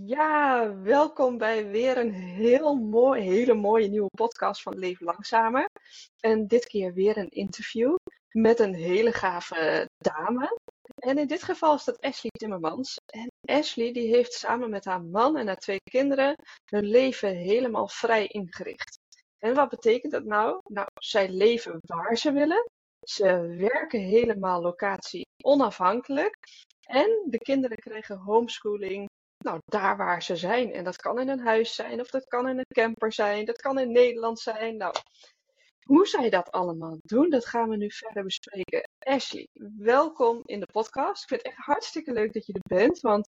Ja, welkom bij weer een heel mooi, hele mooie nieuwe podcast van Leven Langzamer. En dit keer weer een interview met een hele gave dame. En in dit geval is dat Ashley Timmermans. En Ashley die heeft samen met haar man en haar twee kinderen hun leven helemaal vrij ingericht. En wat betekent dat nou? Nou, zij leven waar ze willen. Ze werken helemaal locatie onafhankelijk. En de kinderen krijgen homeschooling nou, daar waar ze zijn. En dat kan in een huis zijn, of dat kan in een camper zijn, dat kan in Nederland zijn. Nou, hoe zij dat allemaal doen, dat gaan we nu verder bespreken. Ashley, welkom in de podcast. Ik vind het echt hartstikke leuk dat je er bent, want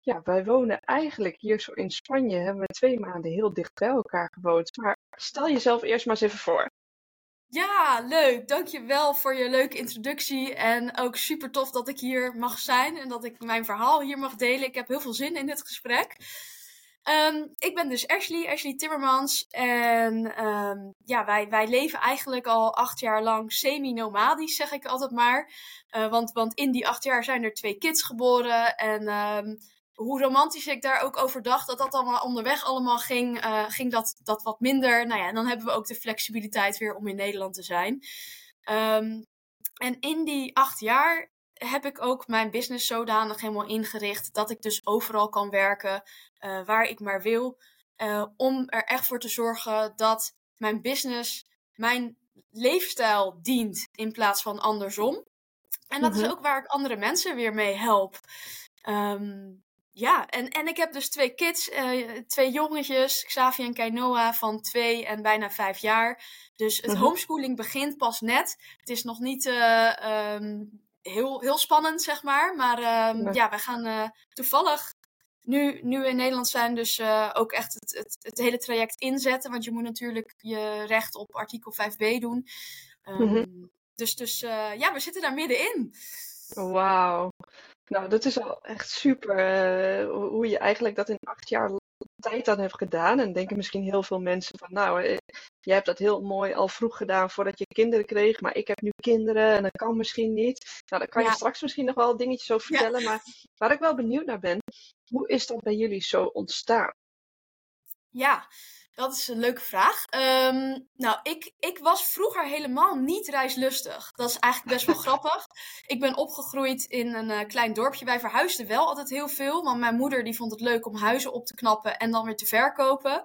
ja, wij wonen eigenlijk hier zo in Spanje. Hebben we twee maanden heel dicht bij elkaar gewoond. Maar stel jezelf eerst maar eens even voor. Ja, leuk. Dankjewel voor je leuke introductie. En ook super tof dat ik hier mag zijn en dat ik mijn verhaal hier mag delen. Ik heb heel veel zin in dit gesprek. Ehm, ik ben dus Ashley, Ashley Timmermans. En ehm, ja, wij, wij leven eigenlijk al acht jaar lang semi-nomadisch, zeg ik altijd maar. Uh, want, want in die acht jaar zijn er twee kids geboren. En um, hoe romantisch ik daar ook over dacht, dat dat allemaal onderweg allemaal ging, uh, ging dat, dat wat minder. Nou ja, en dan hebben we ook de flexibiliteit weer om in Nederland te zijn. Um, en in die acht jaar heb ik ook mijn business zodanig helemaal ingericht dat ik dus overal kan werken uh, waar ik maar wil. Uh, om er echt voor te zorgen dat mijn business mijn leefstijl dient in plaats van andersom. En dat mm -hmm. is ook waar ik andere mensen weer mee help. Um, ja, en, en ik heb dus twee kids, uh, twee jongetjes, Xavier en Kainoa van twee en bijna vijf jaar. Dus het -huh. homeschooling begint pas net. Het is nog niet uh, um, heel, heel spannend, zeg maar. Maar nee. ja, we gaan toevallig nu, nu in Nederland zijn, dus ook echt het, het, het, hele traject inzetten. Want je moet natuurlijk je recht op artikel 5b doen. Um, -huh. Dus, dus ja, we zitten daar middenin. Wauw. Nou, dat is al echt super uh, hoe je eigenlijk dat in acht jaar tijd dan hebt gedaan. En denken misschien heel veel mensen van, nou, uh, jij hebt dat heel mooi al vroeg gedaan voordat je kinderen kreeg. Maar ik heb nu kinderen en dat kan misschien niet. Nou, daar kan ja. je straks misschien nog wel dingetjes over vertellen. Ja. Maar waar ik wel benieuwd naar ben, hoe is dat bij jullie zo ontstaan? Ja, dat is een leuke vraag. Um, nou, ik, ik was vroeger helemaal niet reislustig. Dat is eigenlijk best wel grappig. Ik ben opgegroeid in een uh, klein dorpje. Wij verhuisden wel altijd heel veel. Want mijn moeder die vond het leuk om huizen op te knappen en dan weer te verkopen.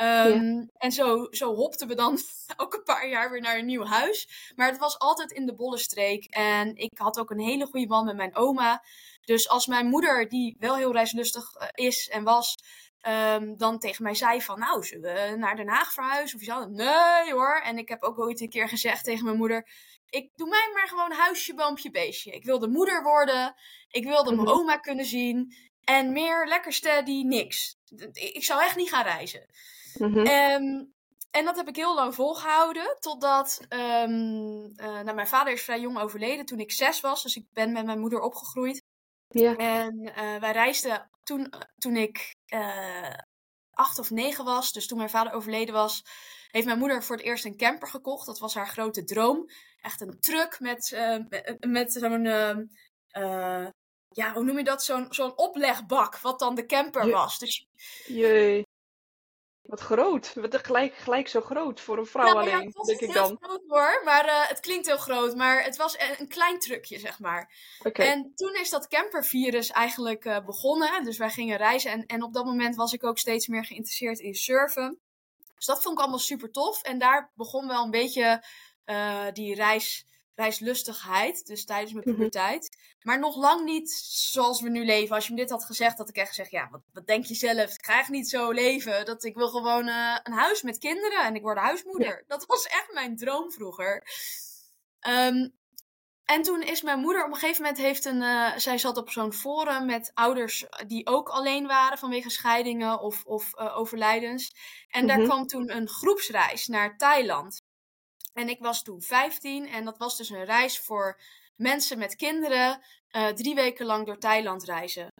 Um, ja. En zo, zo hopten we dan elke paar jaar weer naar een nieuw huis. Maar het was altijd in de Bollenstreek. En ik had ook een hele goede band met mijn oma. Dus als mijn moeder, die wel heel reislustig uh, is en was, um, dan tegen mij zei van, nou, zullen we naar Den Haag verhuizen? Of zo? Nee hoor. En ik heb ook ooit een keer gezegd tegen mijn moeder, ik doe mij maar gewoon huisje, boompje, beestje. Ik wilde moeder worden. Ik wilde mijn oma kunnen zien. En meer lekker steady, niks. Ik zou echt niet gaan reizen. Mm -hmm. um, en dat heb ik heel lang volgehouden. Totdat. Um, uh, nou, mijn vader is vrij jong overleden toen ik zes was. Dus ik ben met mijn moeder opgegroeid. Ja. En uh, wij reisden toen, toen ik uh, acht of negen was. Dus toen mijn vader overleden was. Heeft mijn moeder voor het eerst een camper gekocht. Dat was haar grote droom. Echt een truck met, uh, met, met zo'n. ja, hoe noem je dat? Zo'n zo'n oplegbak. Wat dan de camper was. Dus Jee. Wat groot. Wat gelijk, gelijk zo groot voor een vrouw ja, ja, alleen, het was denk ik heel dan. groot hoor, maar uh, het klinkt heel groot. Maar het was een, een klein trucje, zeg maar. En toen is dat campervirus eigenlijk uh, begonnen. Dus wij gingen reizen. En, en op dat moment was ik ook steeds meer geïnteresseerd in surfen. Dus dat vond ik allemaal super tof. En daar begon wel een beetje uh, die reis, reislustigheid. Dus tijdens mijn Mhm. puberteit. Maar nog lang niet zoals we nu leven. Als je me dit had gezegd, had ik echt gezegd: Ja, wat, wat denk je zelf? Ik ga echt niet zo leven. Dat ik wil gewoon uh, een huis met kinderen en ik word Ja. huismoeder. Dat was echt mijn droom vroeger. Um, en toen is mijn moeder op een gegeven moment heeft een. Uh, zij zat op zo'n forum met ouders die ook alleen waren vanwege scheidingen of, of uh, overlijdens. En daar Mhm. kwam toen een groepsreis naar Thailand. En ik was toen 15 en dat was dus een reis voor mensen met kinderen. Uh, drie weken lang door Thailand reizen.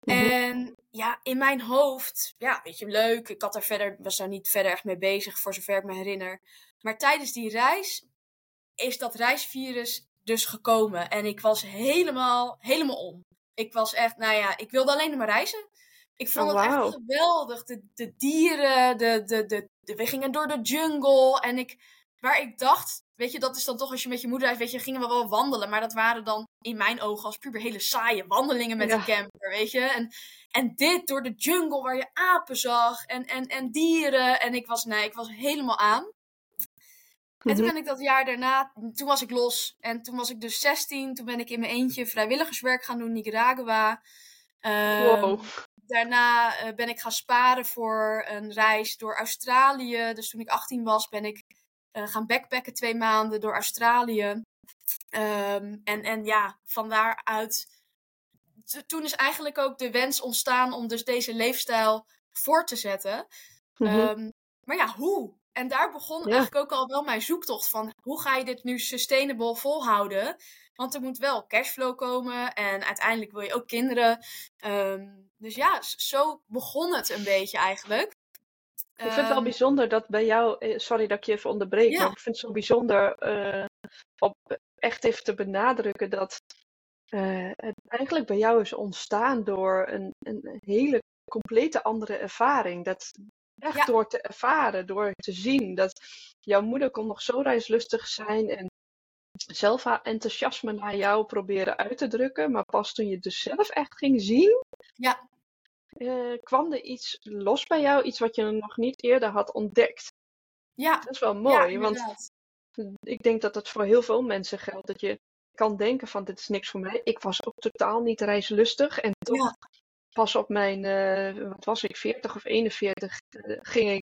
Mhm. En ja, in mijn hoofd, ja, weet je, leuk. Ik had daar verder, was daar niet verder echt mee bezig, voor zover ik me herinner. Maar tijdens die reis is dat reisvirus dus gekomen. En ik was helemaal, helemaal om. Ik was echt, nou ja, ik wilde alleen maar reizen. Ik vond Oh, het echt geweldig. De, de dieren, de, de, de, de- we gingen door de jungle. En ik, waar ik dacht, weet je, dat is dan toch als je met je moeder uit, weet je, gingen we wel wandelen. Maar dat waren dan in mijn ogen als puber hele saaie wandelingen met Ja. de camper, weet je. En, en dit door de jungle waar je apen zag en, en, en dieren. En ik was, nee, ik was helemaal aan. En toen Mhm. ben ik dat jaar daarna, toen was ik los. En toen was ik dus 16. Toen ben ik in mijn eentje vrijwilligerswerk gaan doen in Nicaragua. Ehm, Wow. Daarna eh, ben ik gaan sparen voor een reis door Australië. Dus toen ik 18 was, ben ik eh, gaan backpacken twee maanden door Australië. Ehm, en, en ja, van daaruit. Toen is eigenlijk ook de wens ontstaan om dus deze leefstijl voor te zetten. Mhm. Ehm, maar ja, hoe? En daar begon Ja. eigenlijk ook al wel mijn zoektocht van hoe ga je dit nu sustainable volhouden? Want er moet wel cashflow komen en uiteindelijk wil je ook kinderen. Ehm, dus ja, zo begon het een beetje eigenlijk. Ik vind het wel Ehm, bijzonder dat bij jou, eh, sorry dat ik je even onderbreek, Ja. maar ik vind het zo bijzonder eh, om echt even te benadrukken dat eh, het eigenlijk bij jou is ontstaan door een, een hele complete andere ervaring. Dat echt Ja. door te ervaren, door te zien dat jouw moeder kon nog zo reislustig zijn en zelf haar enthousiasme naar jou proberen uit te drukken, maar pas toen je het dus zelf echt ging zien, Ja. Eh, kwam er iets los bij jou, iets wat je nog niet eerder had ontdekt. ja, Dat is wel ja, mooi, want ik denk dat dat voor heel veel mensen geldt. Dat je kan denken van dit is niks voor mij. Ik was ook totaal niet reislustig. En toch Ja. pas op mijn, eh, wat was ik, 40 of 41, eh, ging ik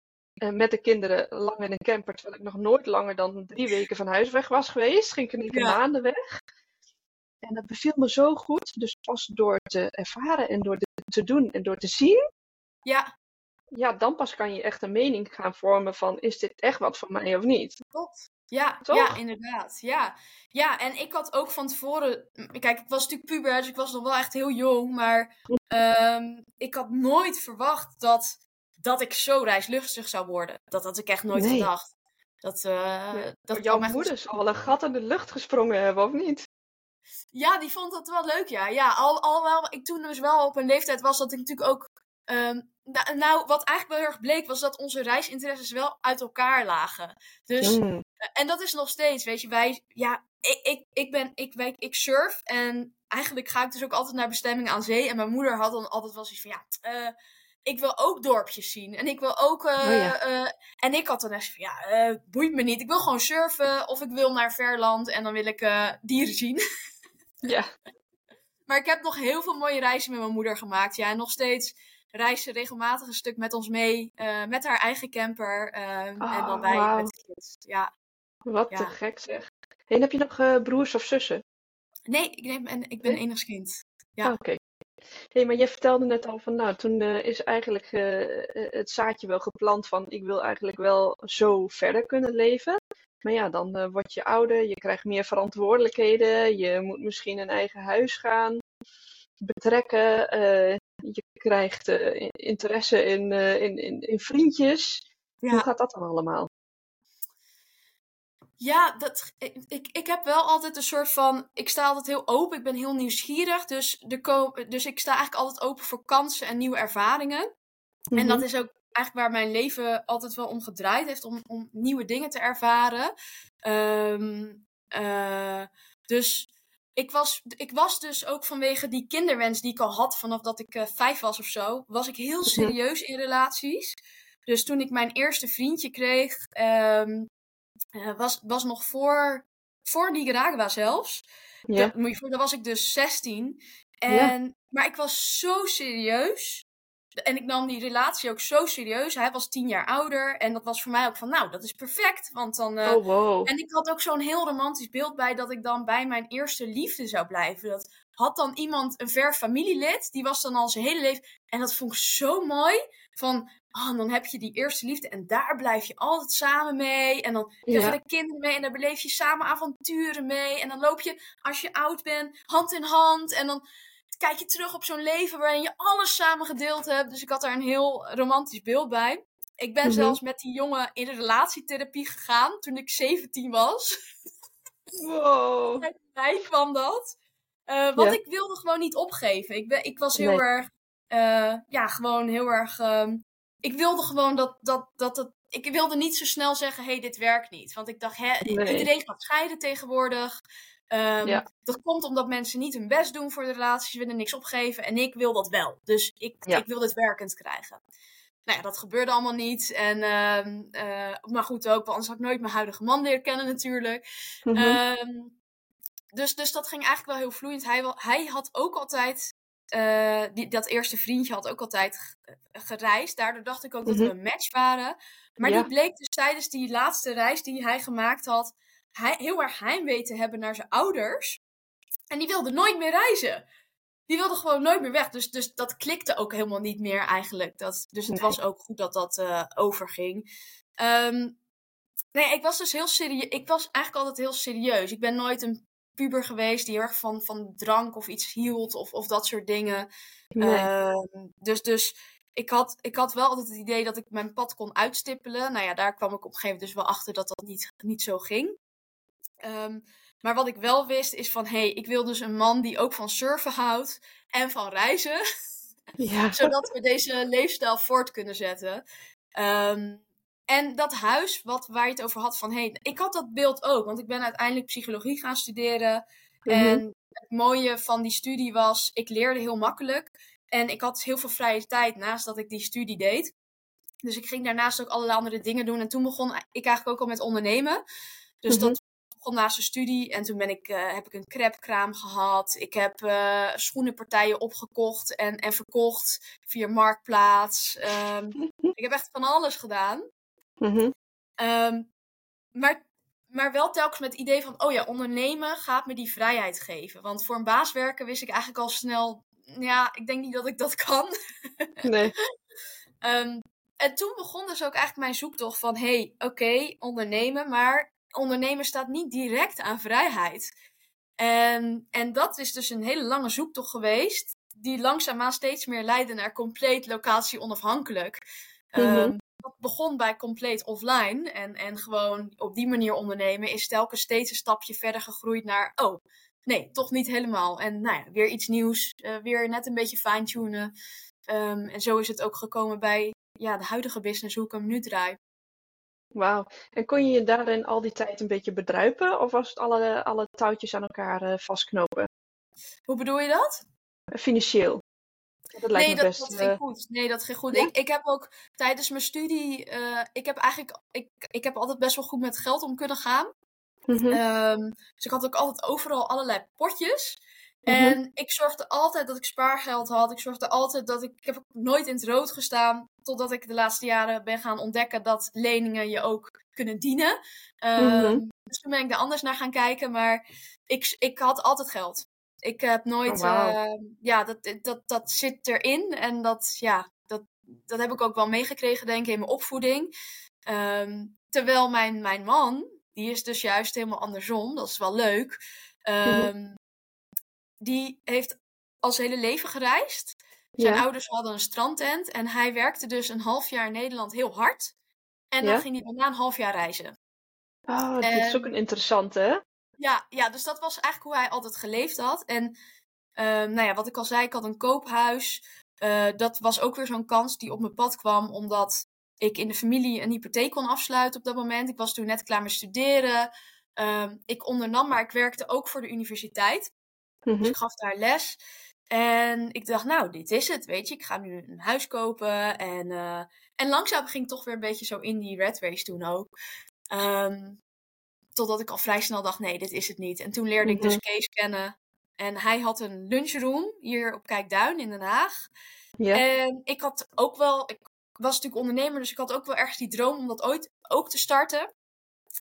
met de kinderen lang in een camper. Terwijl ik nog nooit langer dan drie weken van huis weg was geweest. Ging ik in keer Ja. maanden weg. En dat beviel me zo goed. Dus pas door te ervaren en door te- doen en door te zien. Ja, Ja, dan pas kan je echt een mening gaan vormen van is dit echt wat voor mij of niet. klopt. Ja, Toch? ja, inderdaad. Ja. ja, en ik had ook van tevoren. Kijk, ik was natuurlijk puber, dus ik was nog wel echt heel jong. Maar ehm, ik had nooit verwacht dat, dat ik zo reislustig zou worden. Dat had ik echt nooit Nee. gedacht. Dat, eh Nee, dat Jouw moeder zal wel een gat in de lucht gesprongen hebben, of niet? Ja, die vond dat wel leuk, ja. Ja, al, al wel, ik toen dus wel op een leeftijd was dat ik natuurlijk ook... ehm, nou, nou, wat eigenlijk wel heel erg bleek, was dat onze reisinteresses wel uit elkaar lagen. Dus, Mm. en dat is nog steeds, weet je, wij... Ja, ik, ik, ik ben, ik, wij, ik surf en eigenlijk ga ik dus ook altijd naar bestemmingen aan zee. En mijn moeder had dan altijd wel zoiets van, ja... eh, ik wil ook dorpjes zien. En ik wil ook. eh, Oh ja. eh, en ik had dan echt van ja, eh, boeit me niet. Ik wil gewoon surfen. Of ik wil naar Verland en dan wil ik eh, dieren zien. Ja, Maar ik heb nog heel veel mooie reizen met mijn moeder gemaakt. Ja, en nog steeds reist ze regelmatig een stuk met ons mee. eh, met haar eigen camper. eh, en dan wij wauw. met de kids. Ja. wat Ja. te gek zeg. En heb je nog eh, broers of zussen? Nee, ik, neem, en, ik ben Nee? enigskind. Ja. Ah, Oké. Hey, maar je vertelde net al van, nou, toen eh, is eigenlijk het zaadje wel geplant van, ik wil eigenlijk wel zo verder kunnen leven. Maar ja, dan eh, word je ouder, je krijgt meer verantwoordelijkheden, je moet misschien een eigen huis gaan betrekken, eh, je krijgt eh, interesse in, in, in, in vriendjes. Hoe gaat dat dan allemaal? Ja, dat, ik, ik heb wel altijd een soort van. Ik sta altijd heel open, ik ben heel nieuwsgierig. Dus, de dus ik sta eigenlijk altijd open voor kansen en nieuwe ervaringen. En dat is ook eigenlijk waar mijn leven altijd wel om gedraaid heeft, om, om nieuwe dingen te ervaren. Ehm, eh, dus ik was, ik was dus ook vanwege die kinderwens die ik al had vanaf dat ik eh, vijf was of zo, was ik heel serieus in relaties. Dus toen ik mijn eerste vriendje kreeg, ehm, eh, was, was nog voor, voor Nicaragua zelfs. Ja, Dat, moet je voor, dan was ik dus 16. En, Maar ik was zo serieus. En ik nam die relatie ook zo serieus. Hij was tien jaar ouder. En dat was voor mij ook van, nou, dat is perfect. Want dan. eh, oh wow. En ik had ook zo'n heel romantisch beeld bij dat ik dan bij mijn eerste liefde zou blijven. Dat had dan iemand, een ver familielid, die was dan al zijn hele leven. En dat vond ik zo mooi. Van, ah, dan heb je die eerste liefde en daar blijf je altijd samen mee. En dan krijg je de kinderen mee en dan beleef je samen avonturen mee. En dan loop je, als je oud bent, hand in hand. En dan kijk je terug op zo'n leven waarin je alles samen gedeeld hebt. Dus ik had daar een heel romantisch beeld bij. Ik ben Mhm. zelfs met die jongen in relatietherapie gegaan toen ik 17 was. Wow. Bij mij kwam dat. Eh, want Ja. ik wilde gewoon niet opgeven. Ik, ben, ik was heel Nee. erg eh, ja, gewoon heel erg. ehm, ik wilde gewoon dat, dat, dat het. Ik wilde niet zo snel zeggen: hé, hey, dit werkt niet. Want ik dacht, hè, Nee. iedereen gaat scheiden tegenwoordig. Ehm, Ja. Dat komt omdat mensen niet hun best doen voor de relaties, willen niks opgeven. En ik wil dat wel. Dus ik, Ja. ik wil dit werkend krijgen. Nou ja, dat gebeurde allemaal niet. En, ehm, eh, maar goed ook, want anders had ik nooit mijn huidige man leren kennen natuurlijk. Mhm. Ehm, dus, dus dat ging eigenlijk wel heel vloeiend. Hij, wel- hij had ook altijd, eh, die, dat eerste vriendje had ook altijd g- gereisd. Daardoor dacht ik ook dat we Mhm. een match waren. Maar Ja. die bleek dus tijdens die laatste reis die hij gemaakt had, hij, heel erg heimwee te hebben naar zijn ouders. En die wilde nooit meer reizen. Die wilde gewoon nooit meer weg. Dus, dus dat klikte ook helemaal niet meer eigenlijk. Dat, dus het Nee. was ook goed dat dat eh, overging. Ehm, nee, ik was dus heel serieus. Ik was eigenlijk altijd heel serieus. Ik ben nooit een puber geweest die heel erg van, van drank of iets hield of, of dat soort dingen. Nee. Ehm, dus dus ik, had, ik had wel altijd het idee dat ik mijn pad kon uitstippelen. Nou ja, daar kwam ik op een gegeven moment dus wel achter dat dat niet, niet zo ging. Ehm, maar wat ik wel wist is van, hé, hey, ik wil dus een man die ook van surfen houdt en van reizen. ja. zodat we deze leefstijl voort kunnen zetten. Ehm, en dat huis wat, waar je het over had van, hey, ik had dat beeld ook, want ik ben uiteindelijk psychologie gaan studeren. Mhm. En het mooie van die studie was, ik leerde heel makkelijk. En ik had heel veel vrije tijd naast dat ik die studie deed. Dus ik ging daarnaast ook allerlei andere dingen doen. En toen begon ik eigenlijk ook al met ondernemen. Dus Mhm. dat begon naast de studie. En toen ben ik, eh, heb ik een crepkraam gehad. Ik heb eh, schoenenpartijen opgekocht en, en verkocht via Marktplaats. Ehm, ik heb echt van alles gedaan. Mhm. Ehm, maar, maar wel telkens met het idee van, oh ja, ondernemen gaat me die vrijheid geven. Want voor een baas werken wist ik eigenlijk al snel, ja, ik denk niet dat ik dat kan. Nee. Ehm, en toen begon dus ook eigenlijk mijn zoektocht van, hey, oké, ondernemen, maar ondernemen staat niet direct aan vrijheid. En, en dat is dus een hele lange zoektocht geweest, die langzaamaan steeds meer leidde naar compleet locatie onafhankelijk. Mhm. Ehm, dat begon bij compleet offline en, en gewoon op die manier ondernemen is telkens steeds een stapje verder gegroeid naar, oh, nee, toch niet helemaal. En nou ja, weer iets nieuws, eh, weer net een beetje fine-tunen. Ehm, en zo is het ook gekomen bij ja, de huidige business, hoe ik hem nu draai. Wauw. En kon je je daarin al die tijd een beetje bedruipen? Of was het alle, alle touwtjes aan elkaar eh, vastknopen? Hoe bedoel je dat? Eh, Financieel. Dat lijkt nee, me dat, best. dat eh, ging goed. Nee, dat ging goed. Ja? Ik, ik heb ook tijdens mijn studie, eh, ik heb eigenlijk, ik, ik heb altijd best wel goed met geld om kunnen gaan. mhm. Ehm, dus ik had ook altijd overal allerlei potjes. Mhm. En ik zorgde altijd dat ik spaargeld had. Ik zorgde altijd dat ik. Ik heb nooit in het rood gestaan. Totdat ik de laatste jaren ben gaan ontdekken dat leningen je ook kunnen dienen. Ehm, Mhm. Dus toen ben ik daar anders naar gaan kijken. Maar ik, ik had altijd geld. Ik heb nooit. Oh, ehm, ja, dat, dat, dat zit erin. En dat, ja, dat, dat heb ik ook wel meegekregen, denk ik, in mijn opvoeding. Ehm, terwijl mijn, mijn man, die is dus juist helemaal andersom. Dat is wel leuk. Ehm, Die heeft al zijn hele leven gereisd. Zijn Ja. ouders hadden een strandtent. En hij werkte dus een half jaar in Nederland heel hard. En dan ging hij daarna een half jaar reizen. Oh, dit is ook een interessante, hè? Ja, ja, dus dat was eigenlijk hoe hij altijd geleefd had. En ehm, nou ja, wat ik al zei, ik had een koophuis. Eh, dat was ook weer zo'n kans die op mijn pad kwam, omdat ik in de familie een hypotheek kon afsluiten op dat moment. Ik was toen net klaar met studeren. Ehm, ik ondernam, maar ik werkte ook voor de universiteit. Dus ik gaf daar les. En ik dacht, nou, dit is het, weet je. Ik ga nu een huis kopen. En, eh, en langzaam ging ik toch weer een beetje zo in die red race toen ook. Ehm, totdat ik al vrij snel dacht, nee, dit is het niet. En toen leerde ik dus Mhm. Kees kennen. En hij had een lunchroom hier op Kijkduin in Den Haag. Ja. En ik had ook wel, ik was natuurlijk ondernemer, dus ik had ook wel ergens die droom om dat ooit ook te starten.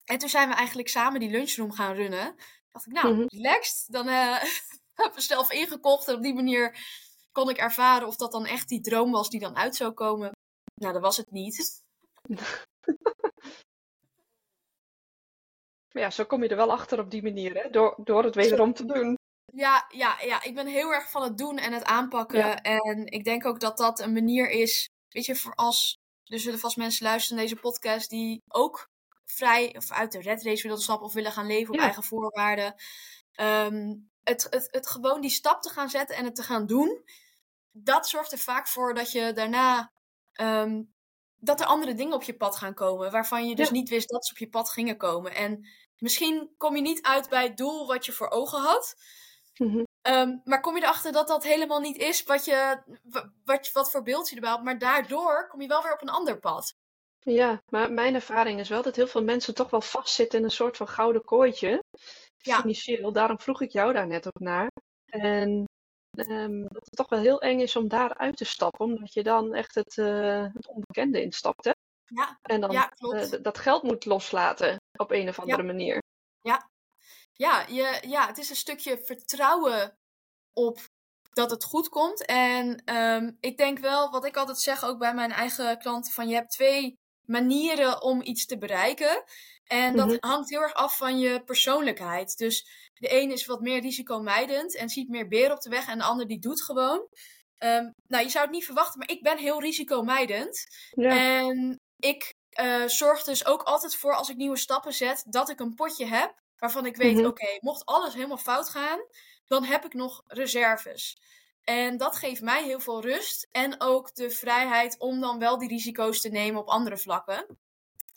En toen zijn we eigenlijk samen die lunchroom gaan runnen. Dacht ik, nou, Mhm. relaxed. Dan eh heb ik mezelf ingekocht. En op die manier kon ik ervaren of dat dan echt die droom was die dan uit zou komen. Nou, dat was het niet. Maar ja, zo kom je er wel achter op die manier, hè? Door, door het wederom te doen. Ja, ja, ja, ik ben heel erg van het doen en het aanpakken. Ja. En ik denk ook dat dat een manier is, weet je, voor als, er zullen vast mensen luisteren naar deze podcast die ook vrij of uit de red race willen stappen of willen gaan leven op Ja. eigen voorwaarden. Ehm, het, het, het gewoon die stap te gaan zetten en het te gaan doen. dat zorgt er vaak voor dat je daarna. ehm, dat er andere dingen op je pad gaan komen. Waarvan je dus Ja. niet wist dat ze op je pad gingen komen. En misschien kom je niet uit bij het doel wat je voor ogen had. Mhm. Ehm, maar kom je erachter dat dat helemaal niet is wat, je, wa- wat, wat voor beeld je erbij had. Maar daardoor kom je wel weer op een ander pad. Ja, maar mijn ervaring is wel dat heel veel mensen toch wel vastzitten in een soort van gouden kooitje. Ja. Financieel. Daarom vroeg ik jou daar net ook naar. En ehm, dat het toch wel heel eng is om daaruit te stappen, omdat je dan echt het, eh, het onbekende instapt. Hè? Ja, En dan ja eh, dat geld moet loslaten op een of andere manier. ja, je, ja, het is een stukje vertrouwen op dat het goed komt. En ehm, ik denk wel, wat ik altijd zeg ook bij mijn eigen klanten, van je hebt twee manieren om iets te bereiken. En dat Mhm. hangt heel erg af van je persoonlijkheid. Dus de een is wat meer risicomijdend en ziet meer beren op de weg en de ander die doet gewoon. Ehm, nou, je zou het niet verwachten, maar ik ben heel risicomijdend. Ja, En ik eh, zorg dus ook altijd voor als ik nieuwe stappen zet, dat ik een potje heb waarvan ik weet, Mhm. oké, mocht alles helemaal fout gaan, dan heb ik nog reserves. En dat geeft mij heel veel rust en ook de vrijheid om dan wel die risico's te nemen op andere vlakken.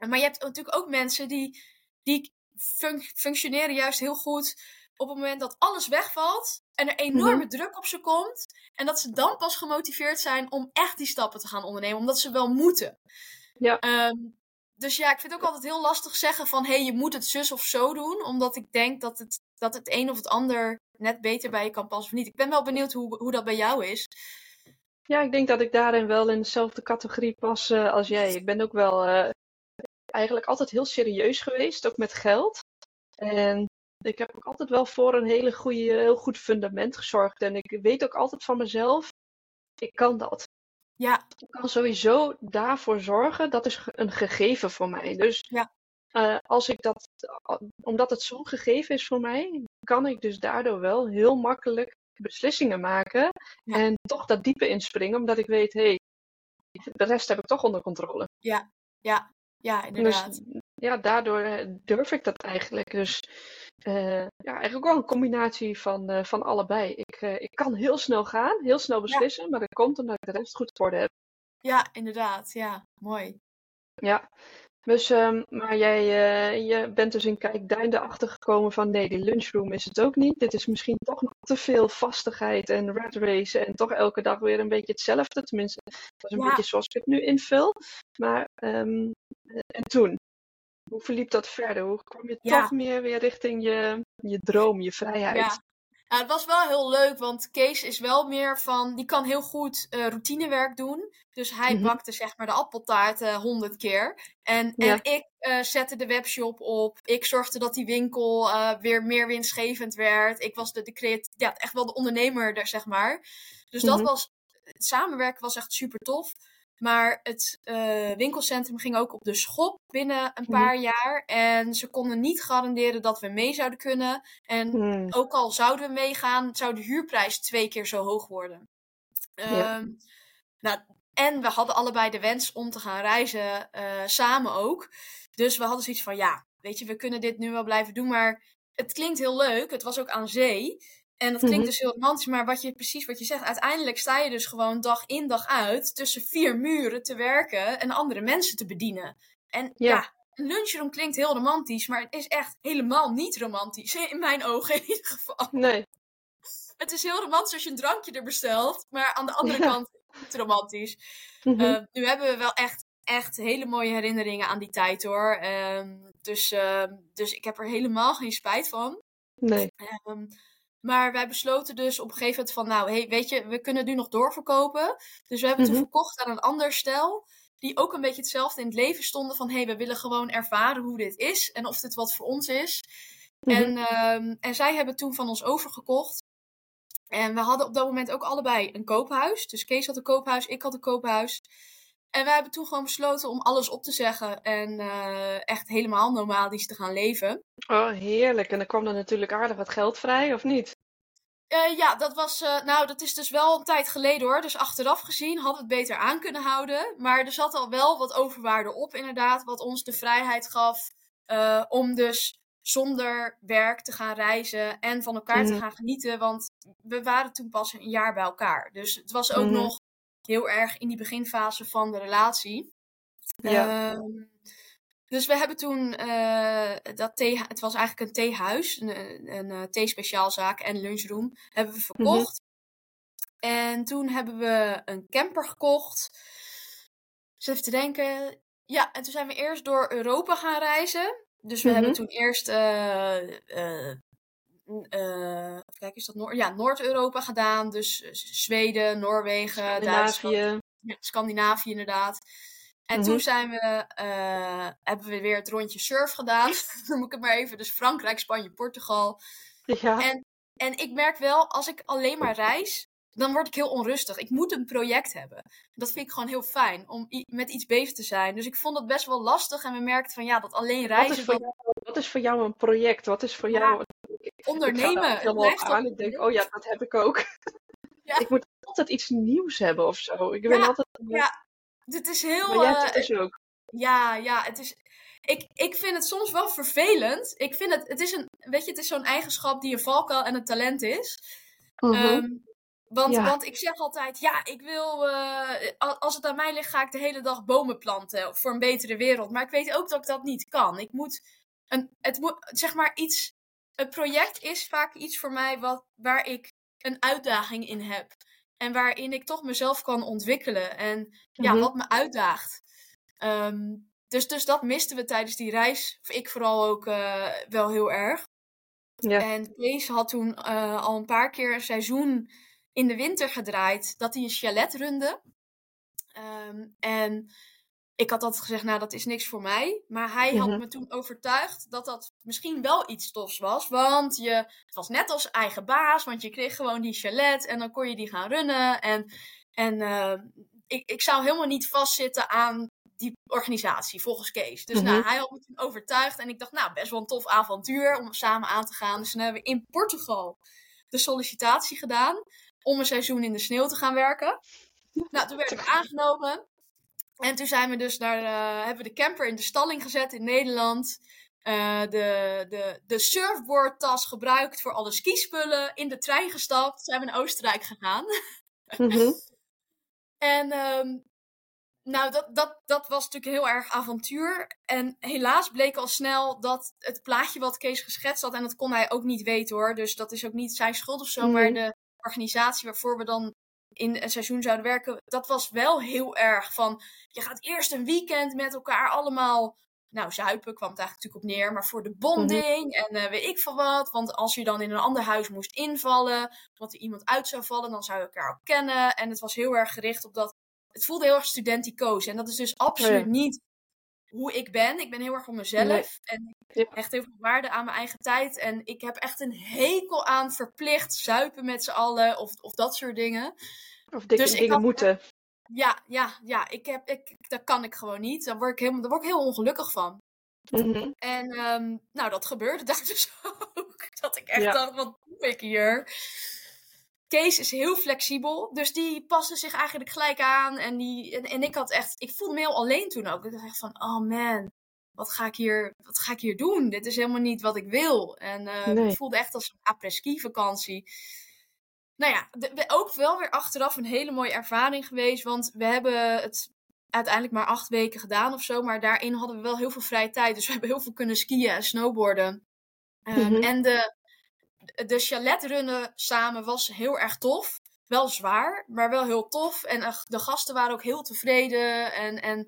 Maar je hebt natuurlijk ook mensen die, die func- functioneren juist heel goed op het moment dat alles wegvalt en er enorme druk op ze komt. En dat ze dan pas gemotiveerd zijn om echt die stappen te gaan ondernemen, omdat ze wel moeten. Ja. Ehm, dus ja, ik vind het ook altijd heel lastig zeggen van hé, hey, je moet het zus of zo doen, omdat ik denk dat het, dat het een of het ander net beter bij je kan passen of niet. Ik ben wel benieuwd hoe, hoe dat bij jou is. ja, ik denk dat ik daarin wel in dezelfde categorie pas eh, als jij. Ik ben ook wel eh, eigenlijk altijd heel serieus geweest, ook met geld. En ik heb ook altijd wel voor een hele goede, heel goed fundament gezorgd. En ik weet ook altijd van mezelf, ik kan dat. Ja, Ik kan sowieso daarvoor zorgen, dat is een gegeven voor mij. Dus Ja. eh, als ik dat, omdat het zo'n gegeven is voor mij, kan ik dus daardoor wel heel makkelijk beslissingen maken. Ja. En toch dat diepe inspringen, omdat ik weet, hé, hey, de rest heb ik toch onder controle. ja, ja, ja, Dus inderdaad. ja, daardoor eh, durf ik dat eigenlijk. Dus eh, ja, eigenlijk wel een combinatie van, eh, van allebei. Ik, ik kan heel snel gaan, heel snel beslissen, maar dat komt omdat ik de rest goed orde heb. Ja, inderdaad. Ja, mooi. Ja, dus, ehm, maar jij eh, je bent dus in Kijkduin erachter gekomen van nee, die lunchroom is het ook niet. Dit is misschien toch nog te veel vastigheid en rat race en toch elke dag weer een beetje hetzelfde. Tenminste, dat is een Ja. beetje zoals ik het nu invul. Maar, ehm, eh, en toen? Hoe verliep dat verder? Hoe kwam je Ja. toch meer weer richting je, je droom, je vrijheid? Ja. Ja, het was wel heel leuk, want Kees is wel meer van, die kan heel goed eh, routinewerk doen. Dus hij Mhm. bakte zeg maar de appeltaarten honderd keer. En, Ja. en ik eh, zette de webshop op. Ik zorgde dat die winkel eh, weer meer winstgevend werd. Ik was de, de creat- ja, echt wel de ondernemer daar, zeg maar. Dus dat Mhm. was, het samenwerken was echt super tof. Maar het eh, winkelcentrum ging ook op de schop binnen een Mhm. paar jaar. En ze konden niet garanderen dat we mee zouden kunnen. En Hmm, ook al zouden we meegaan, zou de huurprijs twee keer zo hoog worden. Ja. Ehm, nou, en we hadden allebei de wens om te gaan reizen, eh, samen ook. Dus we hadden zoiets van, ja, weet je, we kunnen dit nu wel blijven doen, maar het klinkt heel leuk. Het was ook aan zee. En dat klinkt Mhm. dus heel romantisch, maar wat je, precies wat je zegt, uiteindelijk sta je dus gewoon dag in dag uit tussen vier muren te werken en andere mensen te bedienen. En Ja. ja, een lunchroom klinkt heel romantisch, maar het is echt helemaal niet romantisch. In mijn ogen in ieder geval. Nee, Het is heel romantisch als je een drankje er bestelt, maar aan de andere Ja. kant het romantisch. Mhm. Eh, nu hebben we wel echt, echt hele mooie herinneringen aan die tijd hoor. Ehm, dus, ehm, dus ik heb er helemaal geen spijt van. nee. Ehm, maar wij besloten dus op een gegeven moment van, nou, hey, weet je, we kunnen het nu nog doorverkopen. Dus we hebben Mhm. toen verkocht aan een ander stel, die ook een beetje hetzelfde in het leven stonden van, hey, we willen gewoon ervaren hoe dit is en of dit wat voor ons is. Mhm. En, ehm, en zij hebben toen van ons overgekocht. En we hadden op dat moment ook allebei een koophuis. Dus Kees had een koophuis, ik had een koophuis. En wij hebben toen gewoon besloten om alles op te zeggen en eh, echt helemaal nomadisch te gaan leven. Oh, heerlijk. En dan kwam er natuurlijk aardig wat geld vrij, of niet? Eh, ja, dat was. eh, nou, dat is dus wel een tijd geleden hoor. Dus achteraf gezien hadden we het beter aan kunnen houden. Maar er zat al wel wat overwaarde op, inderdaad. Wat ons de vrijheid gaf om dus zonder werk te gaan reizen en van elkaar te Mhm. gaan genieten. Want we waren toen pas een jaar bij elkaar. Dus het was ook Mhm. nog heel erg in die beginfase van de relatie. Ja. Ehm, dus we hebben toen eh, dat thee, het was eigenlijk een theehuis, een, een, een eh, theespeciaalzaak en lunchroom, hebben we verkocht. En toen hebben we een camper gekocht. Dus even te denken. Ja, en toen zijn we eerst door Europa gaan reizen. Dus we Mhm. hebben toen eerst, eh, eh, even kijken, is dat Noord? Ja, Noord-Europa gedaan. Dus eh, Zweden, Noorwegen, Duitsland. Scandinavië. Ja, Scandinavië inderdaad. En Mhm. toen zijn we, eh, hebben we weer het rondje surf gedaan. Noem ik het maar even. Dus Frankrijk, Spanje, Portugal. Ja. En, en ik merk wel, als ik alleen maar reis, dan word ik heel onrustig. Ik moet een project hebben. Dat vind ik gewoon heel fijn, om met iets bezig te zijn. Dus ik vond het best wel lastig. En we merkten van, ja, dat alleen Wat reizen, is, voor dat jou, wat is voor jou een project? Wat is voor Ja, jou... Ik ondernemen. Het helemaal aan. Ik denk, oh ja, dat heb ik ook. Ja. Ik moet altijd iets nieuws hebben of zo. Ik ben Ja, altijd... ja. Dit is heel... Maar jij eh, hebt het dus ook. Ja, ja, het is. Ik, ik vind het soms wel vervelend. Ik vind het, het is een, weet je, het is zo'n eigenschap die een valkuil en een talent is. Ehm, want, Ja. want ik zeg altijd, ja, ik wil, eh, als het aan mij ligt, ga ik de hele dag bomen planten voor een betere wereld. Maar ik weet ook dat ik dat niet kan. Ik moet, een, het moet, zeg maar, iets, een project is vaak iets voor mij wat, waar ik een uitdaging in heb. En waarin ik toch mezelf kan ontwikkelen. En ja, Mhm. wat me uitdaagt. Ehm, dus, dus dat misten we tijdens die reis. Of ik vooral ook eh, wel heel erg. Ja. En Kees had toen eh, al een paar keer een seizoen in de winter gedraaid. Dat hij een chalet runde. Ehm, en ik had altijd gezegd, nou dat is niks voor mij. Maar hij had Mhm. me toen overtuigd dat dat misschien wel iets tofs was. Want je, het was net als eigen baas. Want je kreeg gewoon die chalet en dan kon je die gaan runnen. En, en eh, ik, ik zou helemaal niet vastzitten aan die organisatie, volgens Kees. Dus Mhm. nou, hij had me toen overtuigd. En ik dacht, nou, best wel een tof avontuur om samen aan te gaan. Dus toen hebben we in Portugal de sollicitatie gedaan om een seizoen in de sneeuw te gaan werken. Nou, toen werden we aangenomen. En toen zijn we dus naar, eh, hebben we de camper in de stalling gezet in Nederland. Eh, de, de, de surfboardtas gebruikt voor alle skispullen. In de trein gestapt. Zijn we naar Oostenrijk gegaan. Mhm. En ehm, nou, dat, dat, dat was natuurlijk heel erg avontuur. En helaas bleek al snel dat het plaatje wat Kees geschetst had, en dat kon hij ook niet weten hoor. Dus dat is ook niet zijn schuld of zo. Maar Mhm. de organisatie waarvoor we dan in een seizoen zouden werken, dat was wel heel erg van. Je gaat eerst een weekend met elkaar allemaal. Nou, zuipen kwam het eigenlijk natuurlijk op neer, maar voor de bonding en eh, weet ik veel wat. Want als je dan in een ander huis moest invallen, want er iemand uit zou vallen, dan zou je elkaar ook kennen. En het was heel erg gericht op dat het voelde heel erg studenticoos. En dat is dus absoluut Oh ja. niet hoe ik ben. Ik ben heel erg voor mezelf. Nee. En ik hecht heel veel waarde aan mijn eigen tijd. En ik heb echt een hekel aan verplicht zuipen met z'n allen. Of, of dat soort dingen. Of dikke Dus dingen had- moeten. Ja, ja, ja. Ik heb, ik, dat kan ik gewoon niet. Daar word ik, helemaal, daar word ik heel ongelukkig van. Mhm. En ehm, nou, dat gebeurde daar dus ook. Dat ik echt Ja. dacht, wat doe ik hier? Kees is heel flexibel, dus die paste zich eigenlijk gelijk aan. En, die, en, en ik had echt, ik voelde me heel alleen toen ook. Ik dacht echt van, oh man, wat ga ik hier, wat ga ik hier doen? Dit is helemaal niet wat ik wil. En Nee. het voelde echt als een après-ski vakantie. Nou ja, de- ook wel weer achteraf een hele mooie ervaring geweest. Want we hebben het uiteindelijk maar acht weken gedaan of zo. Maar daarin hadden we wel heel veel vrije tijd. Dus we hebben heel veel kunnen skiën en snowboarden. Ehm, Mhm. En de, de chaletrunnen samen was heel erg tof. Wel zwaar, maar wel heel tof. En eh, de gasten waren ook heel tevreden. En, en